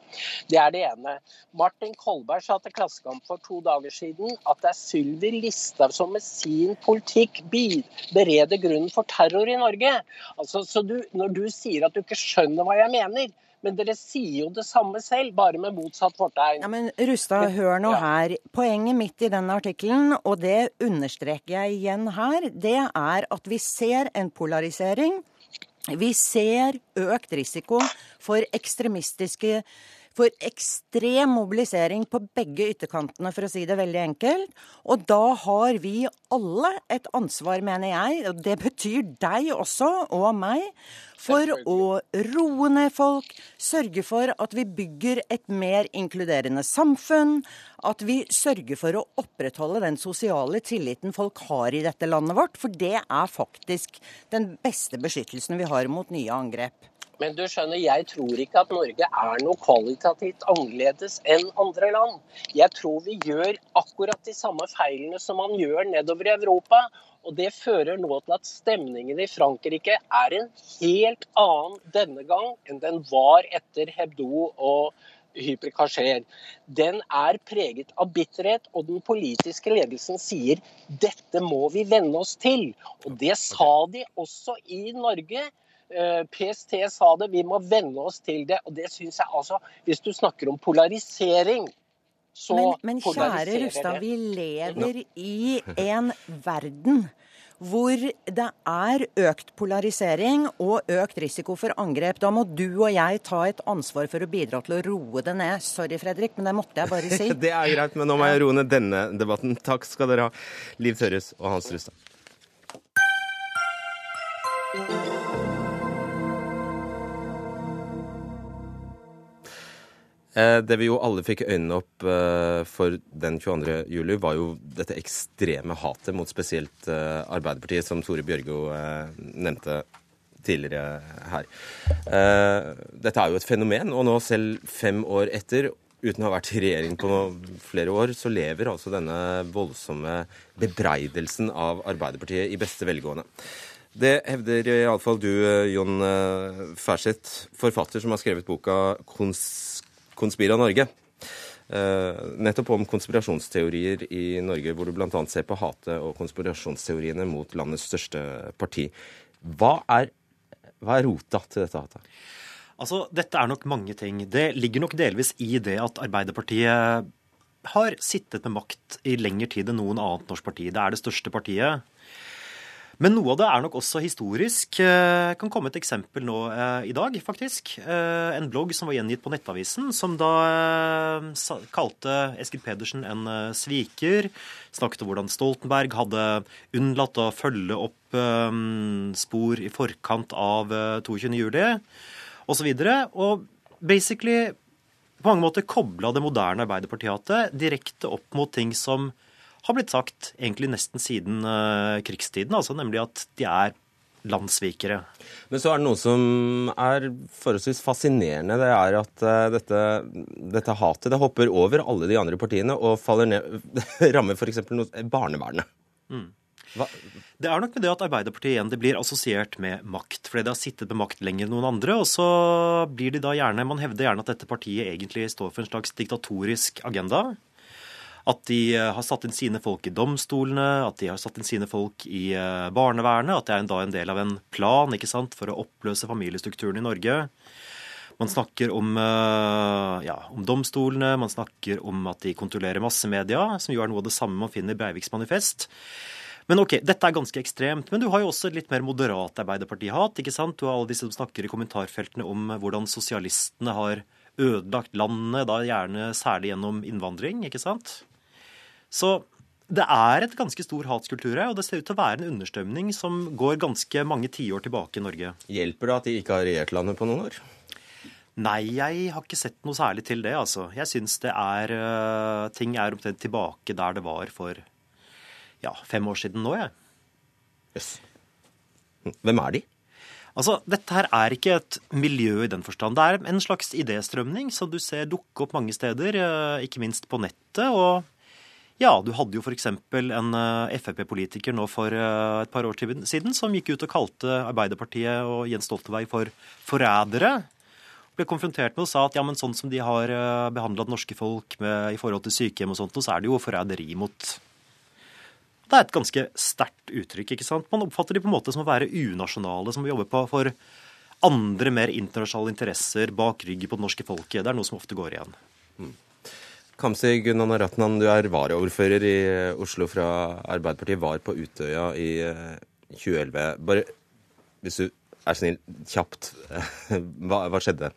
Det er det ene. Martin Kolberg sa til Klassekamp for to dager siden at det er Sylvi Listhaug som med sin politikk bereder grunnen for terror i Norge. Altså, så du, Når du sier at du ikke skjønner hva jeg mener, men dere sier jo det samme selv, bare med motsatt fortegn. Ja, men Rustad, hør nå ja. her. Poenget mitt i denne artikkelen, og det understreker jeg igjen her, det er at vi ser en polarisering. Vi ser økt risiko for ekstremistiske for ekstrem mobilisering på begge ytterkantene, for å si det veldig enkelt. Og da har vi alle et ansvar, mener jeg, og det betyr deg også, og meg, for å roe ned folk, sørge for at vi bygger et mer inkluderende samfunn, at vi sørger for å opprettholde den sosiale tilliten folk har i dette landet vårt. For det er faktisk den beste beskyttelsen vi har mot nye angrep. Men du skjønner, jeg tror ikke at Norge er noe kvalitativt annerledes enn andre land. Jeg tror vi gjør akkurat de samme feilene som man gjør nedover i Europa. Og det fører nå til at stemningen i Frankrike er en helt annen denne gang enn den var etter Hebdo og hyperkasjer. Den er preget av bitterhet, og den politiske ledelsen sier dette må vi venne oss til. Og det sa de også i Norge. Eh, PST sa det, vi må venne oss til det. Og det syns jeg altså Hvis du snakker om polarisering, så men, men kjære Rustad, vi lever i en verden hvor det er økt polarisering og økt risiko for angrep. Da må du og jeg ta et ansvar for å bidra til å roe det ned. Sorry, Fredrik, men det måtte jeg bare si. (laughs) det er greit, men nå må jeg roe ned denne debatten. Takk skal dere ha, Liv Tørres og Hans Rustad. Det vi jo alle fikk øynene opp eh, for den 22. juli, var jo dette ekstreme hatet mot spesielt eh, Arbeiderpartiet, som Tore Bjørgo nevnte tidligere her. Dette er jo et fenomen, og nå selv fem år etter, uten å ha vært i regjering på flere år, så lever altså denne voldsomme bebreidelsen av Arbeiderpartiet i beste velgående. Det hevder iallfall du, Jon Færseth, forfatter som har skrevet boka 'Konspira Norge'. Uh, nettopp om konspirasjonsteorier i Norge, hvor du bl.a. ser på hatet og konspirasjonsteoriene mot landets største parti. Hva er, hva er rota til dette hatet? Altså, Dette er nok mange ting. Det ligger nok delvis i det at Arbeiderpartiet har sittet med makt i lengre tid enn noen annet norsk parti. Det er det største partiet. Men noe av det er nok også historisk. Jeg eh, kan komme et eksempel nå eh, i dag, faktisk. Eh, en blogg som var gjengitt på Nettavisen, som da kalte Eskil Pedersen en sviker. Snakket om hvordan Stoltenberg hadde unnlatt å følge opp spor i forkant av 22. juli, osv. Og, og basically på mange måter kobla det moderne Arbeiderpartiet direkte opp mot ting som har blitt sagt egentlig nesten siden uh, krigstiden, altså nemlig at de er landssvikere. Men så er det noe som er forholdsvis fascinerende. Det er at uh, dette, dette, hatet det hopper over alle de andre partiene og faller ned, (laughs) rammer f.eks. barnevernet. Mm. Det er nok med det at Arbeiderpartiet igjen det blir assosiert med makt, fordi det har sittet med makt lenger enn noen andre. Og så blir de da gjerne Man hevder gjerne at dette partiet egentlig står for en slags diktatorisk agenda. At de eh, har satt inn sine folk i domstolene, at de har satt inn sine folk i eh, barnevernet. At det er da en del av en plan ikke sant, for å oppløse familiestrukturen i Norge. Man snakker om, eh, ja, om, domstolene, man snakker om at de kontrollerer massemedia, som jo er noe av det samme man finner i Breiviks manifest. Men ok, dette er ganske ekstremt. Men du har jo også et litt mer moderat Arbeiderparti-hat. ikke sant? Du har alle disse som snakker i kommentarfeltene om hvordan sosialistene har ødelagt landet, da gjerne særlig gjennom innvandring, ikke sant? Så det er et ganske stor hatskultur her, og det ser ut til å være en understrømning som går ganske mange tiår tilbake i Norge. Hjelper det at de ikke har regjert landet på noen år? Nei, jeg har ikke sett noe særlig til det, altså. Jeg syns det er uh, Ting er omtrent tilbake der det var for ja, fem år siden nå, jeg. Yes. Hvem er de? Altså, Dette her er ikke et miljø i den forstand. Det er en slags idéstrømning som du ser dukke opp mange steder, eh, ikke minst på nettet. og ja, du hadde jo f.eks. en eh, Frp-politiker nå for eh, et par år siden som gikk ut og kalte Arbeiderpartiet og Jens Stoltenberg for forrædere. Ble konfrontert med og sa at ja, men sånn som de har behandla det norske folk med, i forhold til sykehjem og sånt, så er det jo forræderi mot Det er et ganske sterkt uttrykk, ikke sant. Man oppfatter de på en måte som å være unasjonale, som jobber på for andre mer internasjonale interesser bak ryggen på det norske folket. Det er noe som ofte går igjen. Mm. Kamzy Gunnanaratnan, du er varaordfører i eh, Oslo fra Arbeiderpartiet, var på Utøya i 2011. Eh, Bare hvis du er snill, kjapt, (laughs) hva, hva skjedde?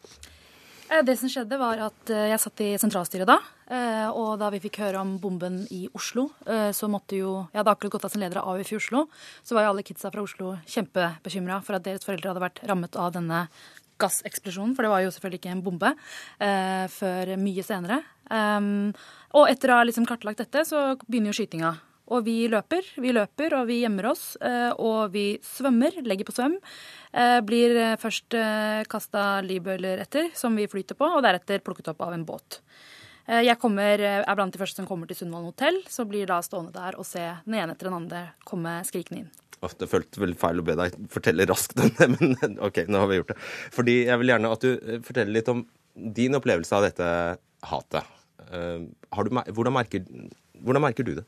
Eh, det som skjedde, var at jeg satt i sentralstyret da. Og da vi fikk høre om bomben i Oslo, så måtte jo Jeg hadde akkurat gått av som leder av AUF i Oslo. Så var jo alle kidsa fra Oslo kjempebekymra for at deres foreldre hadde vært rammet av denne gasseksplosjonen. For det var jo selvfølgelig ikke en bombe før mye senere. og etter å ha liksom kartlagt dette, så begynner jo skytinga. Og vi løper, vi løper, og vi gjemmer oss. Eh, og vi svømmer, legger på svøm. Eh, blir eh, først kasta livbøyler etter, som vi flyter på, og deretter plukket opp av en båt. Jeg kommer, er blant de første som kommer til Sundvolden hotell, så blir da stående der og se den ene etter den andre komme skrikende inn. Det føltes veldig feil å be deg fortelle raskt om det, (laughs) men OK, nå har vi gjort det. Fordi jeg vil gjerne at du forteller litt om din opplevelse av dette hatet. Hvordan, merker, hvordan merker du det?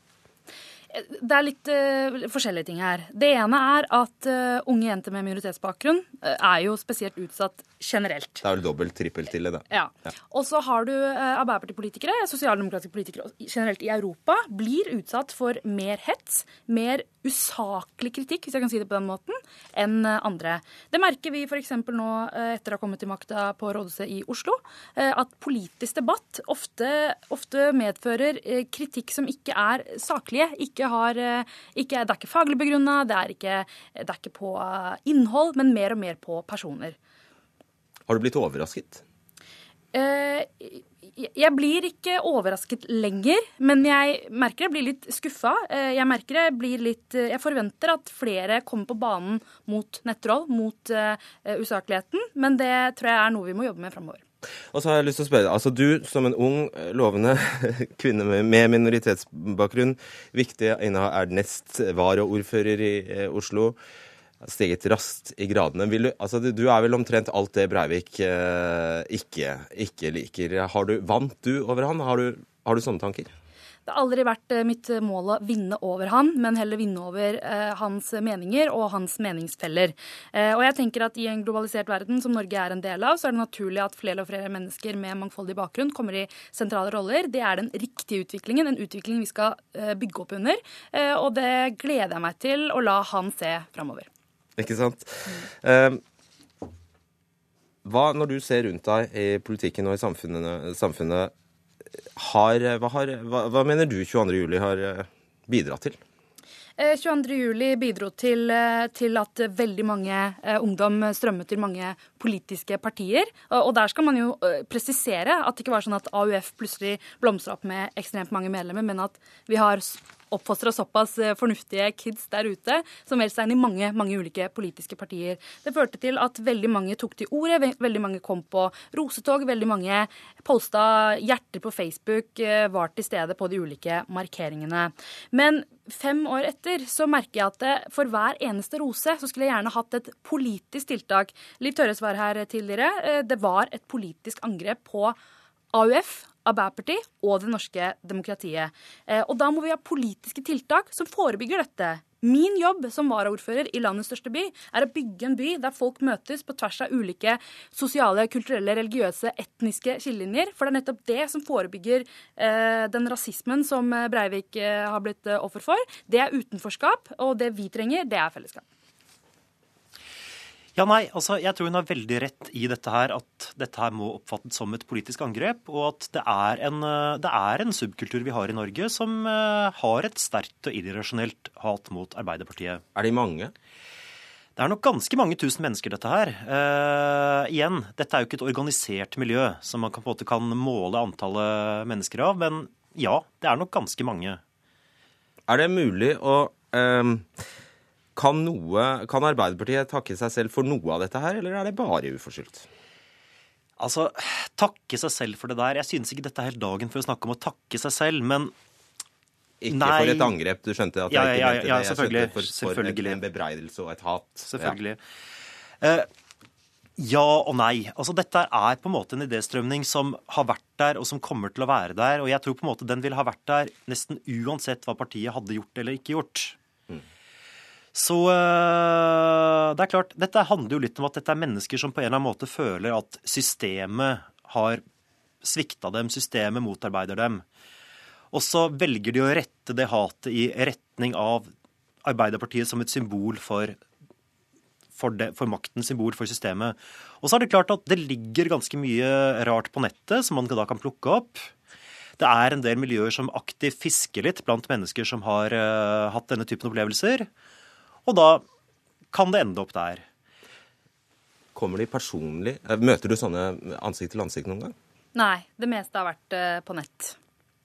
Det er litt uh, forskjellige ting her. Det ene er at uh, unge jenter med minoritetsbakgrunn uh, er jo spesielt utsatt generelt. Det er vel dobbelt, trippelt til det. Ja. ja. Og så har du Arbeiderpartipolitikere, sosialdemokratiske politikere generelt i Europa, blir utsatt for mer hets, mer usaklig kritikk, hvis jeg kan si det på den måten, enn andre. Det merker vi f.eks. nå etter å ha kommet til makta på rådhuset i Oslo, at politisk debatt ofte, ofte medfører kritikk som ikke er saklige. ikke har eh, ikke, Det er ikke faglig begrunna, det, det, er ikke på eh, innhold, men mer og mer på personer. Har du blitt overrasket? Eh, jeg blir ikke overrasket lenger, men jeg merker jeg blir litt skuffa. Jeg merker jeg blir litt Jeg forventer at flere kommer på banen mot nettroll, mot usakligheten, men det tror jeg er noe vi må jobbe med framover. Og så har jeg lyst til å spørre deg, altså Du som en ung, eh, lovende (laughs) kvinne med minoritetsbakgrunn, viktig innehav er nest varaordfører i eh, Oslo, steget raskt i gradene. Du, altså, du, er vel omtrent alt det Breivik eh, ikke, ikke, liker. Har du, vant du over han? Har du, har du sånne tanker? Det har aldri vært eh, mitt mål å vinne over han, men heller vinne over eh, hans meninger og hans meningsfeller. Eh, og jeg tenker at I en globalisert verden som Norge er en del av, så er det naturlig at flere og flere mennesker med mangfoldig bakgrunn kommer i sentrale roller. Det er den riktige utviklingen, en utvikling vi skal eh, bygge opp under. Eh, og det gleder jeg meg til å la han se framover. Ikke sant. Mm. Hva, når du ser rundt deg i politikken og i samfunnet, har, hva, har, hva, hva mener du 22.07 har eh, bidratt til? 22.07 eh, bidro til, eh, til, at veldig mange ungdom strømmet til mange politiske partier. Og der skal man jo presisere at det ikke var sånn at AUF plutselig blomstra opp med ekstremt mange medlemmer, men at vi har oppfostra såpass eh, fornuftige kids der ute som meldte seg inn i mange, mange ulike politiske partier. Det førte til at veldig mange tok til orde, veldig mange kom på rosetog, veldig mange posta hjerter på Facebook, eh, var til stede på de ulike markeringene. Men fem år etter så merker jeg at for hver eneste rose så skulle jeg gjerne hatt et politisk tiltak. Liv Tørres var her tidligere. Eh, det var et politisk angrep på AUF, Arbeiderpartiet og det norske demokratiet. Eh, og da må vi ha politiske tiltak som forebygger dette. Min jobb som varaordfører i landets største by er å bygge en by der folk møtes på tvers av ulike sosiale, kulturelle, religiøse, etniske skillelinjer. For det er nettopp det som forebygger eh, den rasismen som Breivik eh, har blitt eh, offer for. Det er utenforskap, og det vi trenger, det er fellesskap. Ja, nei, altså Jeg tror hun har veldig rett i dette her, at dette her må oppfattes som et politisk angrep. Og at det er en, eh, det er en subkultur vi har i Norge som uh, har et sterkt og irrasjonelt hat mot Arbeiderpartiet. Er de mange? Det er nok ganske mange tusen mennesker, dette her. Uh, igjen, dette er jo ikke et organisert miljø som man kan, på en måte kan måle antallet mennesker av. Men ja, det er nok ganske mange. Er det mulig å um kan, noe, kan Arbeiderpartiet takke seg selv for noe av dette her, eller er det bare uforskyldt? Altså, takke seg selv for det der Jeg synes ikke dette er helt dagen for å snakke om å takke seg selv, men ikke Nei. for et angrep, du skjønte at jeg ja, ikke mente det. Ja, selvfølgelig. Jeg for, for selvfølgelig. en bebreidelse og et hat. Selvfølgelig. Ja. Uh, ja og nei. Altså, dette er på en måte en idéstrømning som har vært der, og som kommer til å være der. Og jeg tror på en måte den vil ha vært der nesten uansett hva partiet hadde gjort eller ikke gjort. Så uh, det er klart, dette handler jo litt om at dette er mennesker som på en eller annen måte føler at systemet har svikta dem, systemet motarbeider dem. Og så velger de å rette det hatet i retning av Arbeiderpartiet som et symbol for, for, det, for makten symbol for systemet. Og så er det klart at det ligger ganske mye rart på nettet som man da kan plukke opp. Det er en del miljøer som aktivt fisker litt blant mennesker som har uh, hatt denne typen opplevelser. Og da kan det ende opp der. Kommer de personlig Møter du sånne ansikt til ansikt noen gang? Nei, det meste har vært uh, på nett.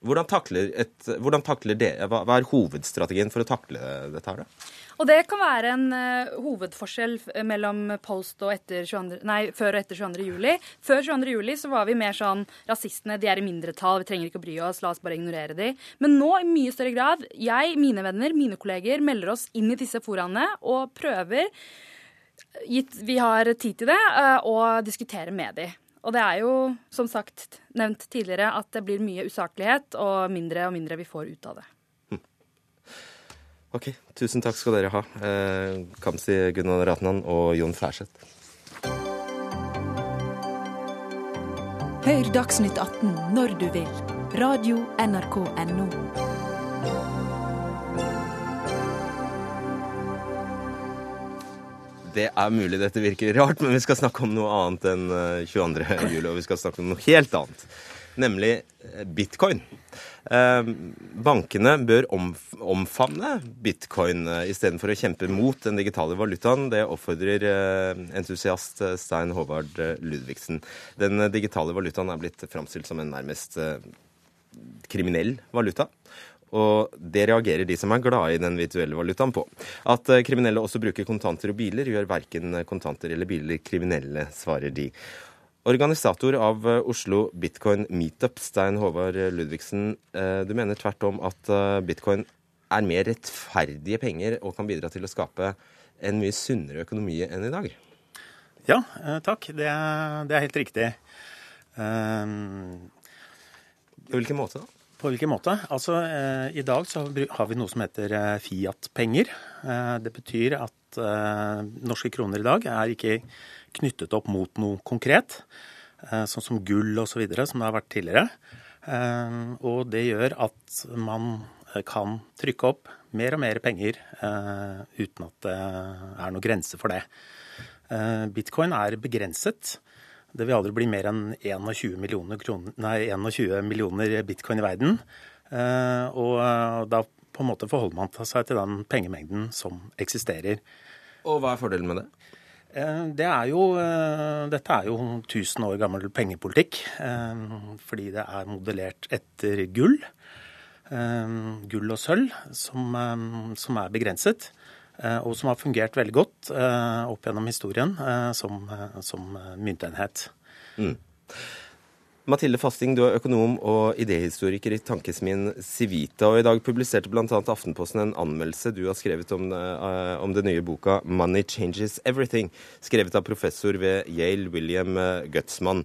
Hvordan takler, et, hvordan takler det, hva, hva, er hovedstrategien for å takle dette her, da? Og det kan være en uh, hovedforskjell mellom post og etter 22, nei, før og etter 22. juli. Før 22. juli så var vi mer sånn rasistene, de er i mindretall, vi trenger ikke å bry oss, la oss bare ignorere de. Men nå i mye større grad, jeg, mine venner, mine kolleger, melder oss inn i disse foraene og prøver, gitt vi har tid til det, uh, å diskutere med de. Og det er jo, som sagt, nevnt tidligere, at det blir mye usaklighet, og mindre og mindre vi får ut av det. Ok, tusen takk skal dere ha. Eh, Kamzy Gunnar Ratnan og Jon Færseth. Hør Dagsnytt 18 når du vil. Radio NRK Radio.nrk.no. Det er mulig dette virker rart, men vi skal snakke om noe annet enn 22. Eh, juli. Og vi skal snakke om noe helt annet, nemlig eh, bitcoin. Eh, bankene bør omfavne bitcoin istedenfor å kjempe mot den digitale valutaen. Det oppfordrer entusiast Stein Håvard Ludvigsen. Den digitale valutaen er blitt framstilt som en nærmest kriminell valuta. Og det reagerer de som er glade i den virtuelle valutaen på. At eh, kriminelle også bruker kontanter og biler, gjør verken kontanter eller biler kriminelle, svarer de. Organisator av eh, Oslo Bitcoin Meetup, Stein Håvard Ludvigsen. Eh, du mener tvert om at bitcoin er mer rettferdige penger og kan bidra til å skape en mye sunnere økonomi enn i dag? Ja, takk. Det er, det er helt riktig. Um... På hvilken måte da? På hvilken måte? Altså, eh, I dag så har vi noe som heter eh, Fiat-penger. Eh, det betyr at eh, norske kroner i dag er ikke knyttet opp mot noe konkret, eh, sånn som gull osv., som det har vært tidligere. Eh, og det gjør at man kan trykke opp mer og mer penger uten at det er noen grense for det. Bitcoin er begrenset. Det vil aldri bli mer enn 21 millioner, kroner, nei, 21 millioner bitcoin i verden. Eh, og eh, da på en måte forholder man seg til den pengemengden som eksisterer. Og hva er fordelen med det? Eh, det er jo, dette er jo 1000 år gammel pengepolitikk. Fordi det er modellert etter gull. Gull og sølv, som, som er begrenset. Eh, og som har fungert veldig godt eh, opp gjennom historien eh, som, som myntenhet. Mm. Mathilde Fasting, du er økonom og idehistoriker i tankesmien Civita. og I dag publiserte bl.a. Aftenposten en anmeldelse du har skrevet om, om den nye boka 'Money Changes Everything', skrevet av professor ved Yale William Gutsman.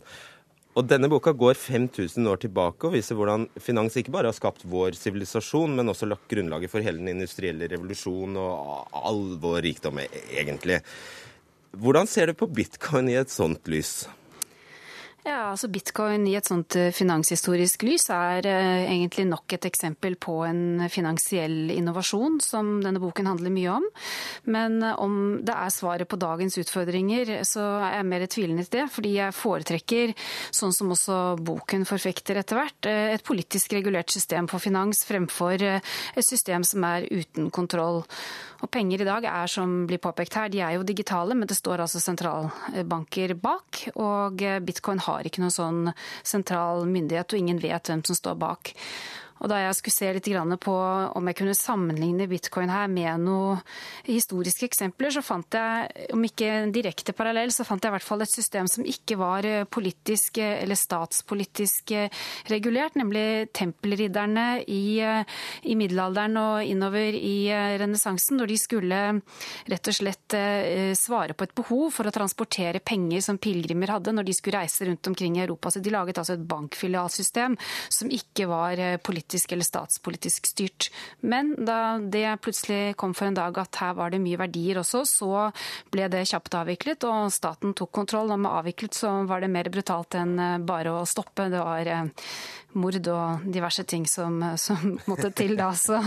Og denne boka går 5000 år tilbake og viser hvordan finans ikke bare har skapt vår sivilisasjon, men også lagt grunnlaget for hele den industrielle revolusjon og all vår rikdom, egentlig. Hvordan ser du på bitcoin i et sånt lys? Ja, altså Bitcoin i et sånt eh, finanshistorisk lys er eh, egentlig nok et eksempel på en finansiell innovasjon, som denne boken handler mye om. Men eh, om det er svaret på dagens utfordringer, så er jeg mer tvilende til det. Fordi jeg foretrekker, sånn som også boken forfekter etter hvert, et politisk regulert system for finans fremfor et system som er uten kontroll. Og penger i dag er, som blir påpekt her, de er jo digitale, men det står altså sentralbanker bak. Og bitcoin har ikke noen sånn sentral myndighet, og ingen vet hvem som står bak. Og da jeg skulle se litt på om jeg kunne sammenligne bitcoin her med noen historiske eksempler, så fant jeg, om ikke direkte parallell, så fant jeg i hvert fall et system som ikke var eh, politisk eh, eller statspolitisk eh, regulert, nemlig tempelridderne i, i middelalderen og innover i renessansen, når de skulle rett og slett svare på et behov for å transportere penger som pilegrimer hadde når de skulle reise rundt omkring i Europa. Så de laget altså et bankfilialsystem som ikke var politisk politisk eller statspolitisk styrt. Men da det plutselig kom for en dag at her var det mye verdier også, så ble det kjapt avviklet, og staten tok kontroll. Og med avviklet så var det mer brutalt enn bare å stoppe. Det var mord og diverse ting som, som måtte til da. Så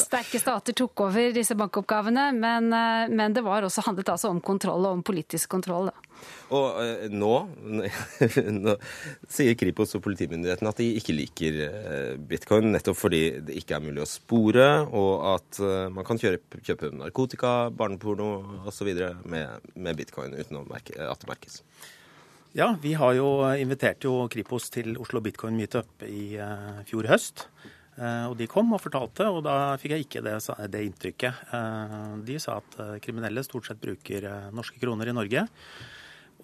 sterke stater tok over disse bankoppgavene. Men, men det også, handlet altså om kontroll og om politisk kontroll. da. Og eh, nå, (laughs) nå, sier Kripos og politimyndighetene at de ikke liker eh, bitcoin, nettopp fordi det ikke er mulig å spore, og at eh, man kan kjøpe, kjøpe narkotika, barneporno osv. Med, med bitcoin uten merke, at det merkes. Ja, vi har jo invitert jo Kripos til Oslo Bitcoin Meetup i uh, fjor høst. Uh, og de kom og fortalte, og da fikk jeg ikke det, det inntrykket. De sa at kriminelle stort sett bruker norske kroner i Norge.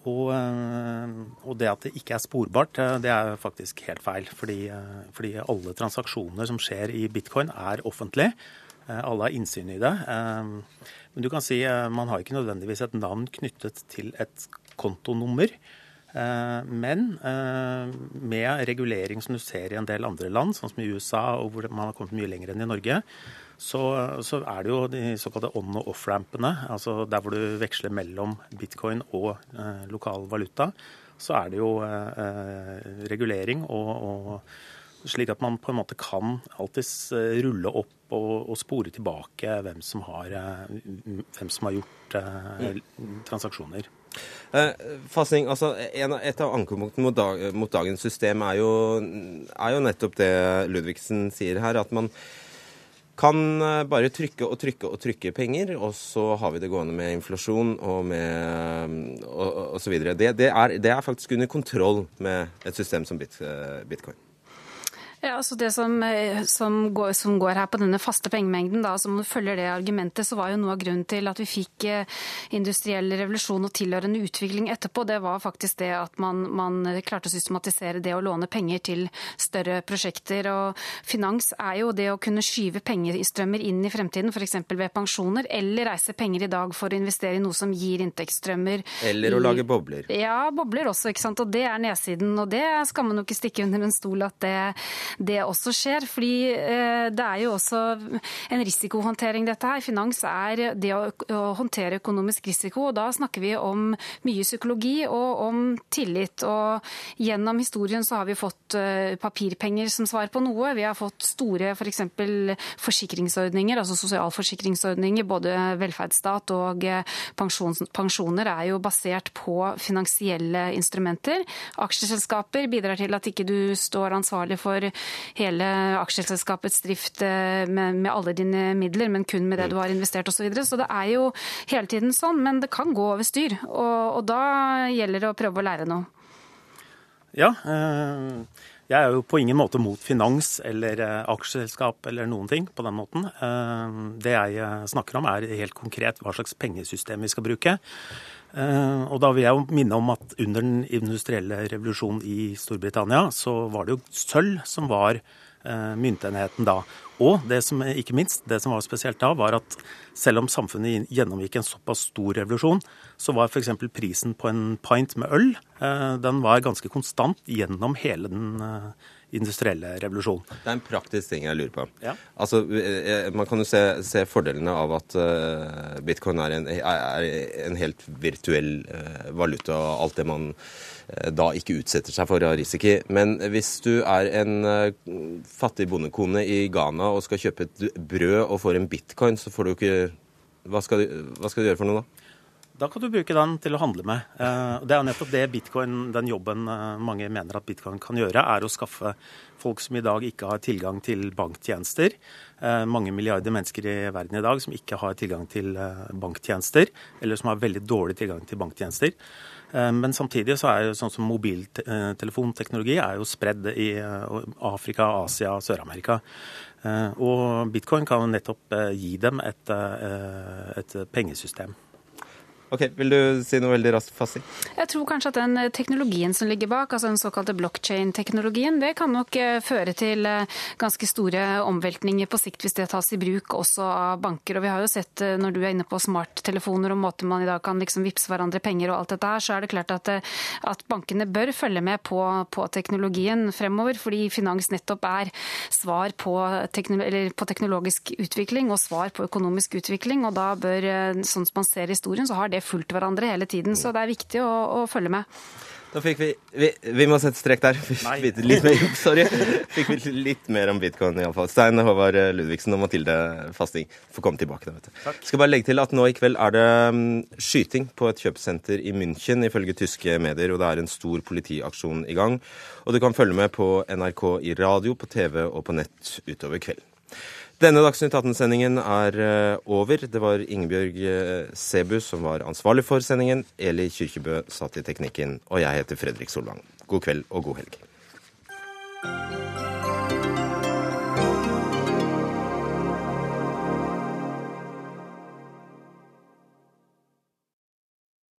Og, og, det at det ikke er sporbart, det er faktisk helt feil. Fordi, fordi alle transaksjoner som skjer i bitcoin, er offentlige. Alle har innsyn i det. Men du kan si man har ikke nødvendigvis et navn knyttet til et kontonummer. Eh, men eh, med regulering som du ser i en del andre land, sånn som i USA, og hvor man har kommet mye lenger enn i Norge, så, så er det jo de såkalte on- og off-rampene, altså der hvor du veksler mellom bitcoin og eh, lokal valuta, så er det jo eh, regulering og, og slik at man på en måte kan alltids rulle opp og, og spore tilbake hvem som har, hvem som har gjort eh, transaksjoner. Eh, Fasing, altså, Et av ankepunktene mot, mot, dagens system er jo, er jo, nettopp det Ludvigsen sier her, at man kan eh, bare trykke og trykke og trykke penger, og så har vi det gående med inflasjon og med og, så videre. Det, det, det er faktisk under kontroll med et system som eh, bitcoin. Ja, altså Det som, eh, som, går, som, går, her på denne faste pengemengden, da, som følger det argumentet, så var jo noe av grunnen til at vi fikk eh, industriell revolusjon og tilhørende utvikling etterpå, det var faktisk det at man, man, klarte å systematisere det å låne penger til større prosjekter. Og finans er jo det å kunne skyve pengestrømmer inn i fremtiden, f.eks. ved pensjoner, eller reise penger i dag for å investere i noe som gir inntektsstrømmer. Eller å lage bobler. Ja, bobler også, ikke sant. Og det er nedsiden. Og det skal man jo ikke stikke under en stol at det det også skjer. Fordi eh, det er jo også en risikohåndtering, dette her. Finans er det å, håndtere økonomisk risiko. og Da snakker vi om mye psykologi og om tillit. Og gjennom historien så har vi fått eh, papirpenger som svar på noe. Vi har fått store f.eks. For forsikringsordninger, altså sosialforsikringsordninger. Både velferdsstat og eh, pensjoner er jo basert på finansielle instrumenter. Aksjeselskaper bidrar til at ikke du står ansvarlig for hele aksjeselskapets drift eh, med, med, alle dine midler, men kun med det du har investert osv. Så, videre. så det er jo hele tiden sånn, men det kan gå over styr. Og, og da gjelder det å prøve å lære noe. Ja, eh, jeg er jo på ingen måte mot finans eller eh, aksjeselskap eller noen ting på den måten. Det jeg snakker om er helt konkret hva slags pengesystem vi skal bruke. Eh, og da vil jeg jo minne om at under den industrielle revolusjonen i Storbritannia, så var det jo sølv som var eh, myntenheten da. Og det som, ikke minst, det som var spesielt da, var at selv om samfunnet gjennomgikk en såpass stor revolusjon, så var f.eks. prisen på en pint med øl eh, den var ganske konstant gjennom hele den industrielle revolusjon. Det er en praktisk ting jeg lurer på. Ja. Altså, eh, Man kan jo se, se fordelene av at uh, bitcoin er en, er en, helt virtuell uh, valuta, og alt det man uh, da ikke utsetter seg for av risiko. Men hvis du er en fattig bondekone i Ghana og skal kjøpe et brød og får en bitcoin, så får du ikke hva skal, du, hva skal du gjøre for noe da? Da kan du bruke den til å handle med. Eh, det er nettopp det bitcoin, den jobben eh, mange mener at bitcoin kan gjøre, er å skaffe folk som i dag ikke har tilgang til banktjenester. Eh, mange milliarder mennesker i verden i dag som ikke har tilgang til banktjenester, eller som har veldig dårlig tilgang til banktjenester. Men samtidig så er jo sånn som mobiltelefonteknologi er jo spredd i Afrika, Asia og Sør-Amerika. Og bitcoin kan nettopp gi dem et, et pengesystem. Ok, Vil du si noe veldig raskt, Fassi? Jeg tror kanskje at den eh, teknologien som ligger bak, altså den såkalte blockchain-teknologien, det kan nok eh, føre til eh, ganske store omveltninger på sikt hvis det tas i bruk også av banker. Og vi har jo sett når du er inne på smarttelefoner og måter man i dag kan liksom vippse hverandre penger og alt dette her, så er det klart at, at bankene bør følge med på, på, teknologien fremover. Fordi finans nettopp er svar på, teknolo på teknologisk utvikling og svar på økonomisk utvikling. Og da bør, sånn som man ser i historien, så har det fulgt hverandre hele tiden. Så det er viktig å, å følge med. Da fikk vi, vi Vi, må sette strek der. Litt mer, sorry. Fikk vi litt mer om bitcoin, iallfall. Stein Håvard Ludvigsen og Mathilde Fasting får komme tilbake. da, vet du. Takk. Skal bare legge til at Nå i kveld er det mm, skyting på et kjøpesenter i München, ifølge tyske medier. og Det er en stor politiaksjon i gang. Og Du kan følge med på NRK i radio, på TV og på nett utover kvelden. Denne Dagsnytt 18-sendingen er eh, over. Det var Ingebjørg eh, Sebu som var ansvarlig for sendingen. Eli Kyrkjebø satt i teknikken. Og jeg heter Fredrik Solvang. God kveld og god helg.